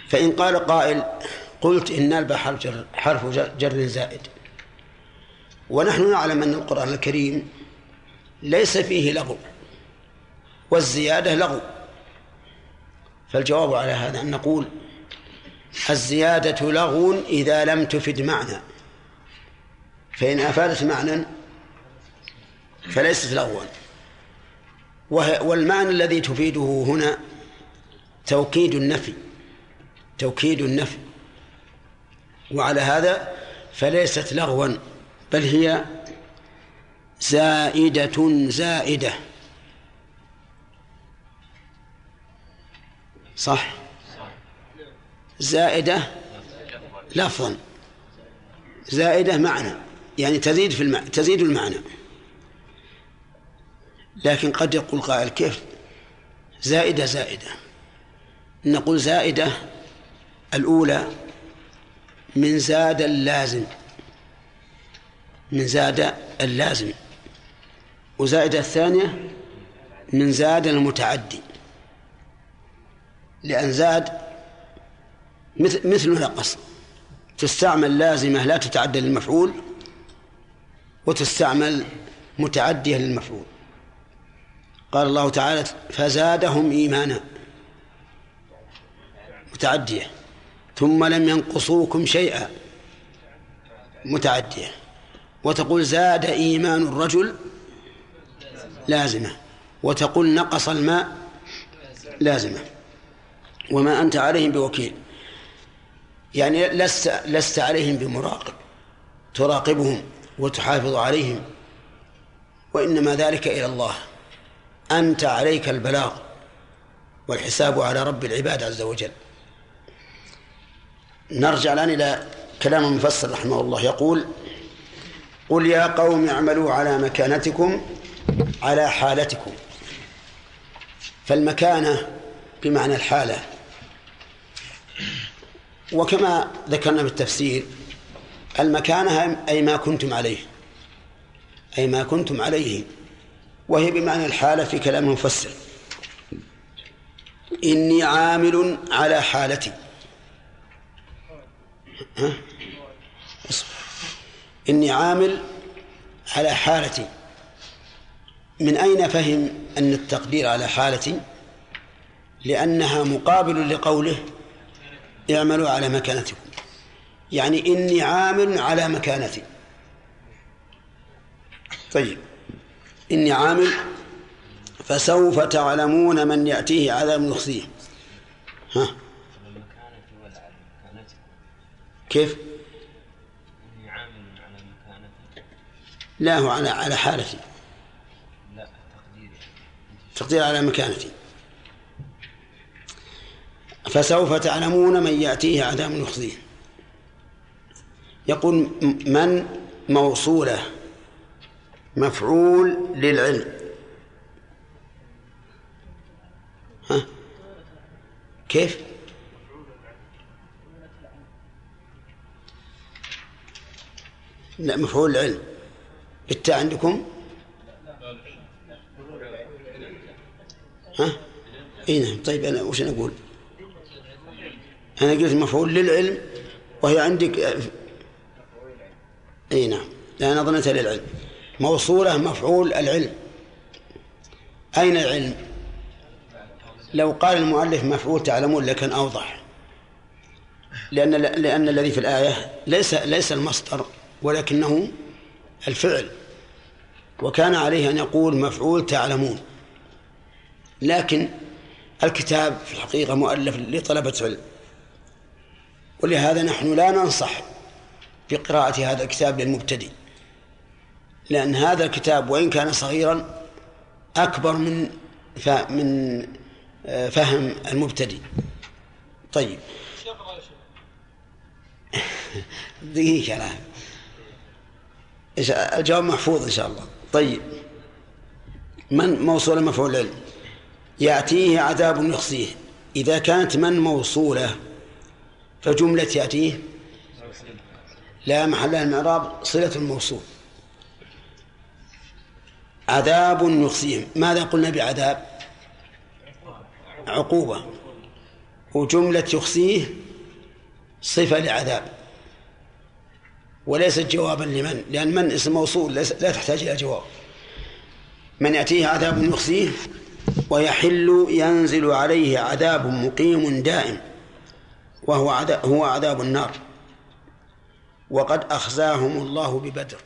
Speaker 1: فإن قال قائل قلت إن الباء حرف جر, حرف جر زائد. ونحن نعلم أن القرآن الكريم ليس فيه لغو والزيادة لغو. فالجواب على هذا أن نقول الزيادة لغو إذا لم تفد معنى. فإن أفادت معنى فليست لغوا. والمعنى الذي تفيده هنا توكيد النفي توكيد النفي. وعلى هذا فليست لغوا بل هي زائدة زائدة. صح؟ زائدة لفظا. زائدة معنى يعني تزيد في المعنى تزيد المعنى. لكن قد يقول قائل كيف؟ زائدة زائدة. نقول زائدة الأولى من زاد اللازم. من زاد اللازم. وزائدة الثانية من زاد المتعدي. لأن زاد مثل مثل نقص تستعمل لازمة لا تتعدى للمفعول وتستعمل متعدية للمفعول. قال الله تعالى فزادهم إيمانا. متعدية. ثم لم ينقصوكم شيئا. متعدية. وتقول زاد إيمان الرجل لازمة. وتقول نقص الماء لازمة. وما أنت عليهم بوكيل. يعني لست لست عليهم بمراقب. تراقبهم وتحافظ عليهم. وإنما ذلك إلى الله. أنت عليك البلاغ والحساب على رب العباد عز وجل. نرجع الآن إلى كلام المفسر رحمه الله. يقول قل يا قوم اعملوا على مكانتكم على حالتكم. فالمكانة بمعنى الحالة. وكما ذكرنا بالتفسير المكانة أي ما كنتم عليه. أي ما كنتم عليه. وهي بمعنى الحالة في كلام المفسر. إني عامل على حالتي. إني عامل على حالتي من أين فهم أن التقدير على حالتي لأنها مقابل لقوله اعملوا على مكانتكم. يعني إني عامل على مكانتي. طيب. إني عامل فسوف تعلمون من يأتيه عذاب يخزيه ها
Speaker 8: المكانة ولا على مكانتكم
Speaker 1: كيف؟
Speaker 8: مكانتي.
Speaker 1: لا هو على على حالتي.
Speaker 8: لا
Speaker 1: تقدير على مكانتي. فسوف تعلمون من يأتيه عذاب يخزيه. يقول من موصولة؟ مفعول للعلم. ها؟ كيف؟ مفعول العلم. بالتاء عندكم؟ ها؟ إي نعم. طيب أنا وش أنا أقول؟ أنا قلت مفعول للعلم وهي عندك إي نعم. لا نظنتها للعلم. موصولة مفعول العلم. أين العلم؟ لو قال المؤلف مفعول تعلمون لكن أوضح. لأن لأن الذي في الآية ليس ليس المصدر ولكنه الفعل. وكان عليه أن يقول مفعول تعلمون. لكن الكتاب في الحقيقة مؤلف لطلبة علم ولهذا نحن لا ننصح بقراءة هذا الكتاب للمبتدئ. لأن هذا الكتاب وإن كان صغيرا أكبر من من فهم المبتدئ. طيب. دقيقة الآن الجواب محفوظ إن شاء الله. طيب. من موصولة مفعول العلم يأتيه عذاب يخزيه. إذا كانت من موصولة فجملة يأتيه لا محل لها من الإعراب صلة الموصول. عذاب يخزيهم ماذا قلنا بعذاب؟ عقوبة. وجملة يخزيه صفة لعذاب. وليست جوابا لمن؟ لأن من اسم موصول لا تحتاج إلى جواب. من يأتيه عذاب يخزيه ويحل ينزل عليه عذاب مقيم دائم وهو عذاب هو عذاب النار. وقد أخزاهم الله ببدر.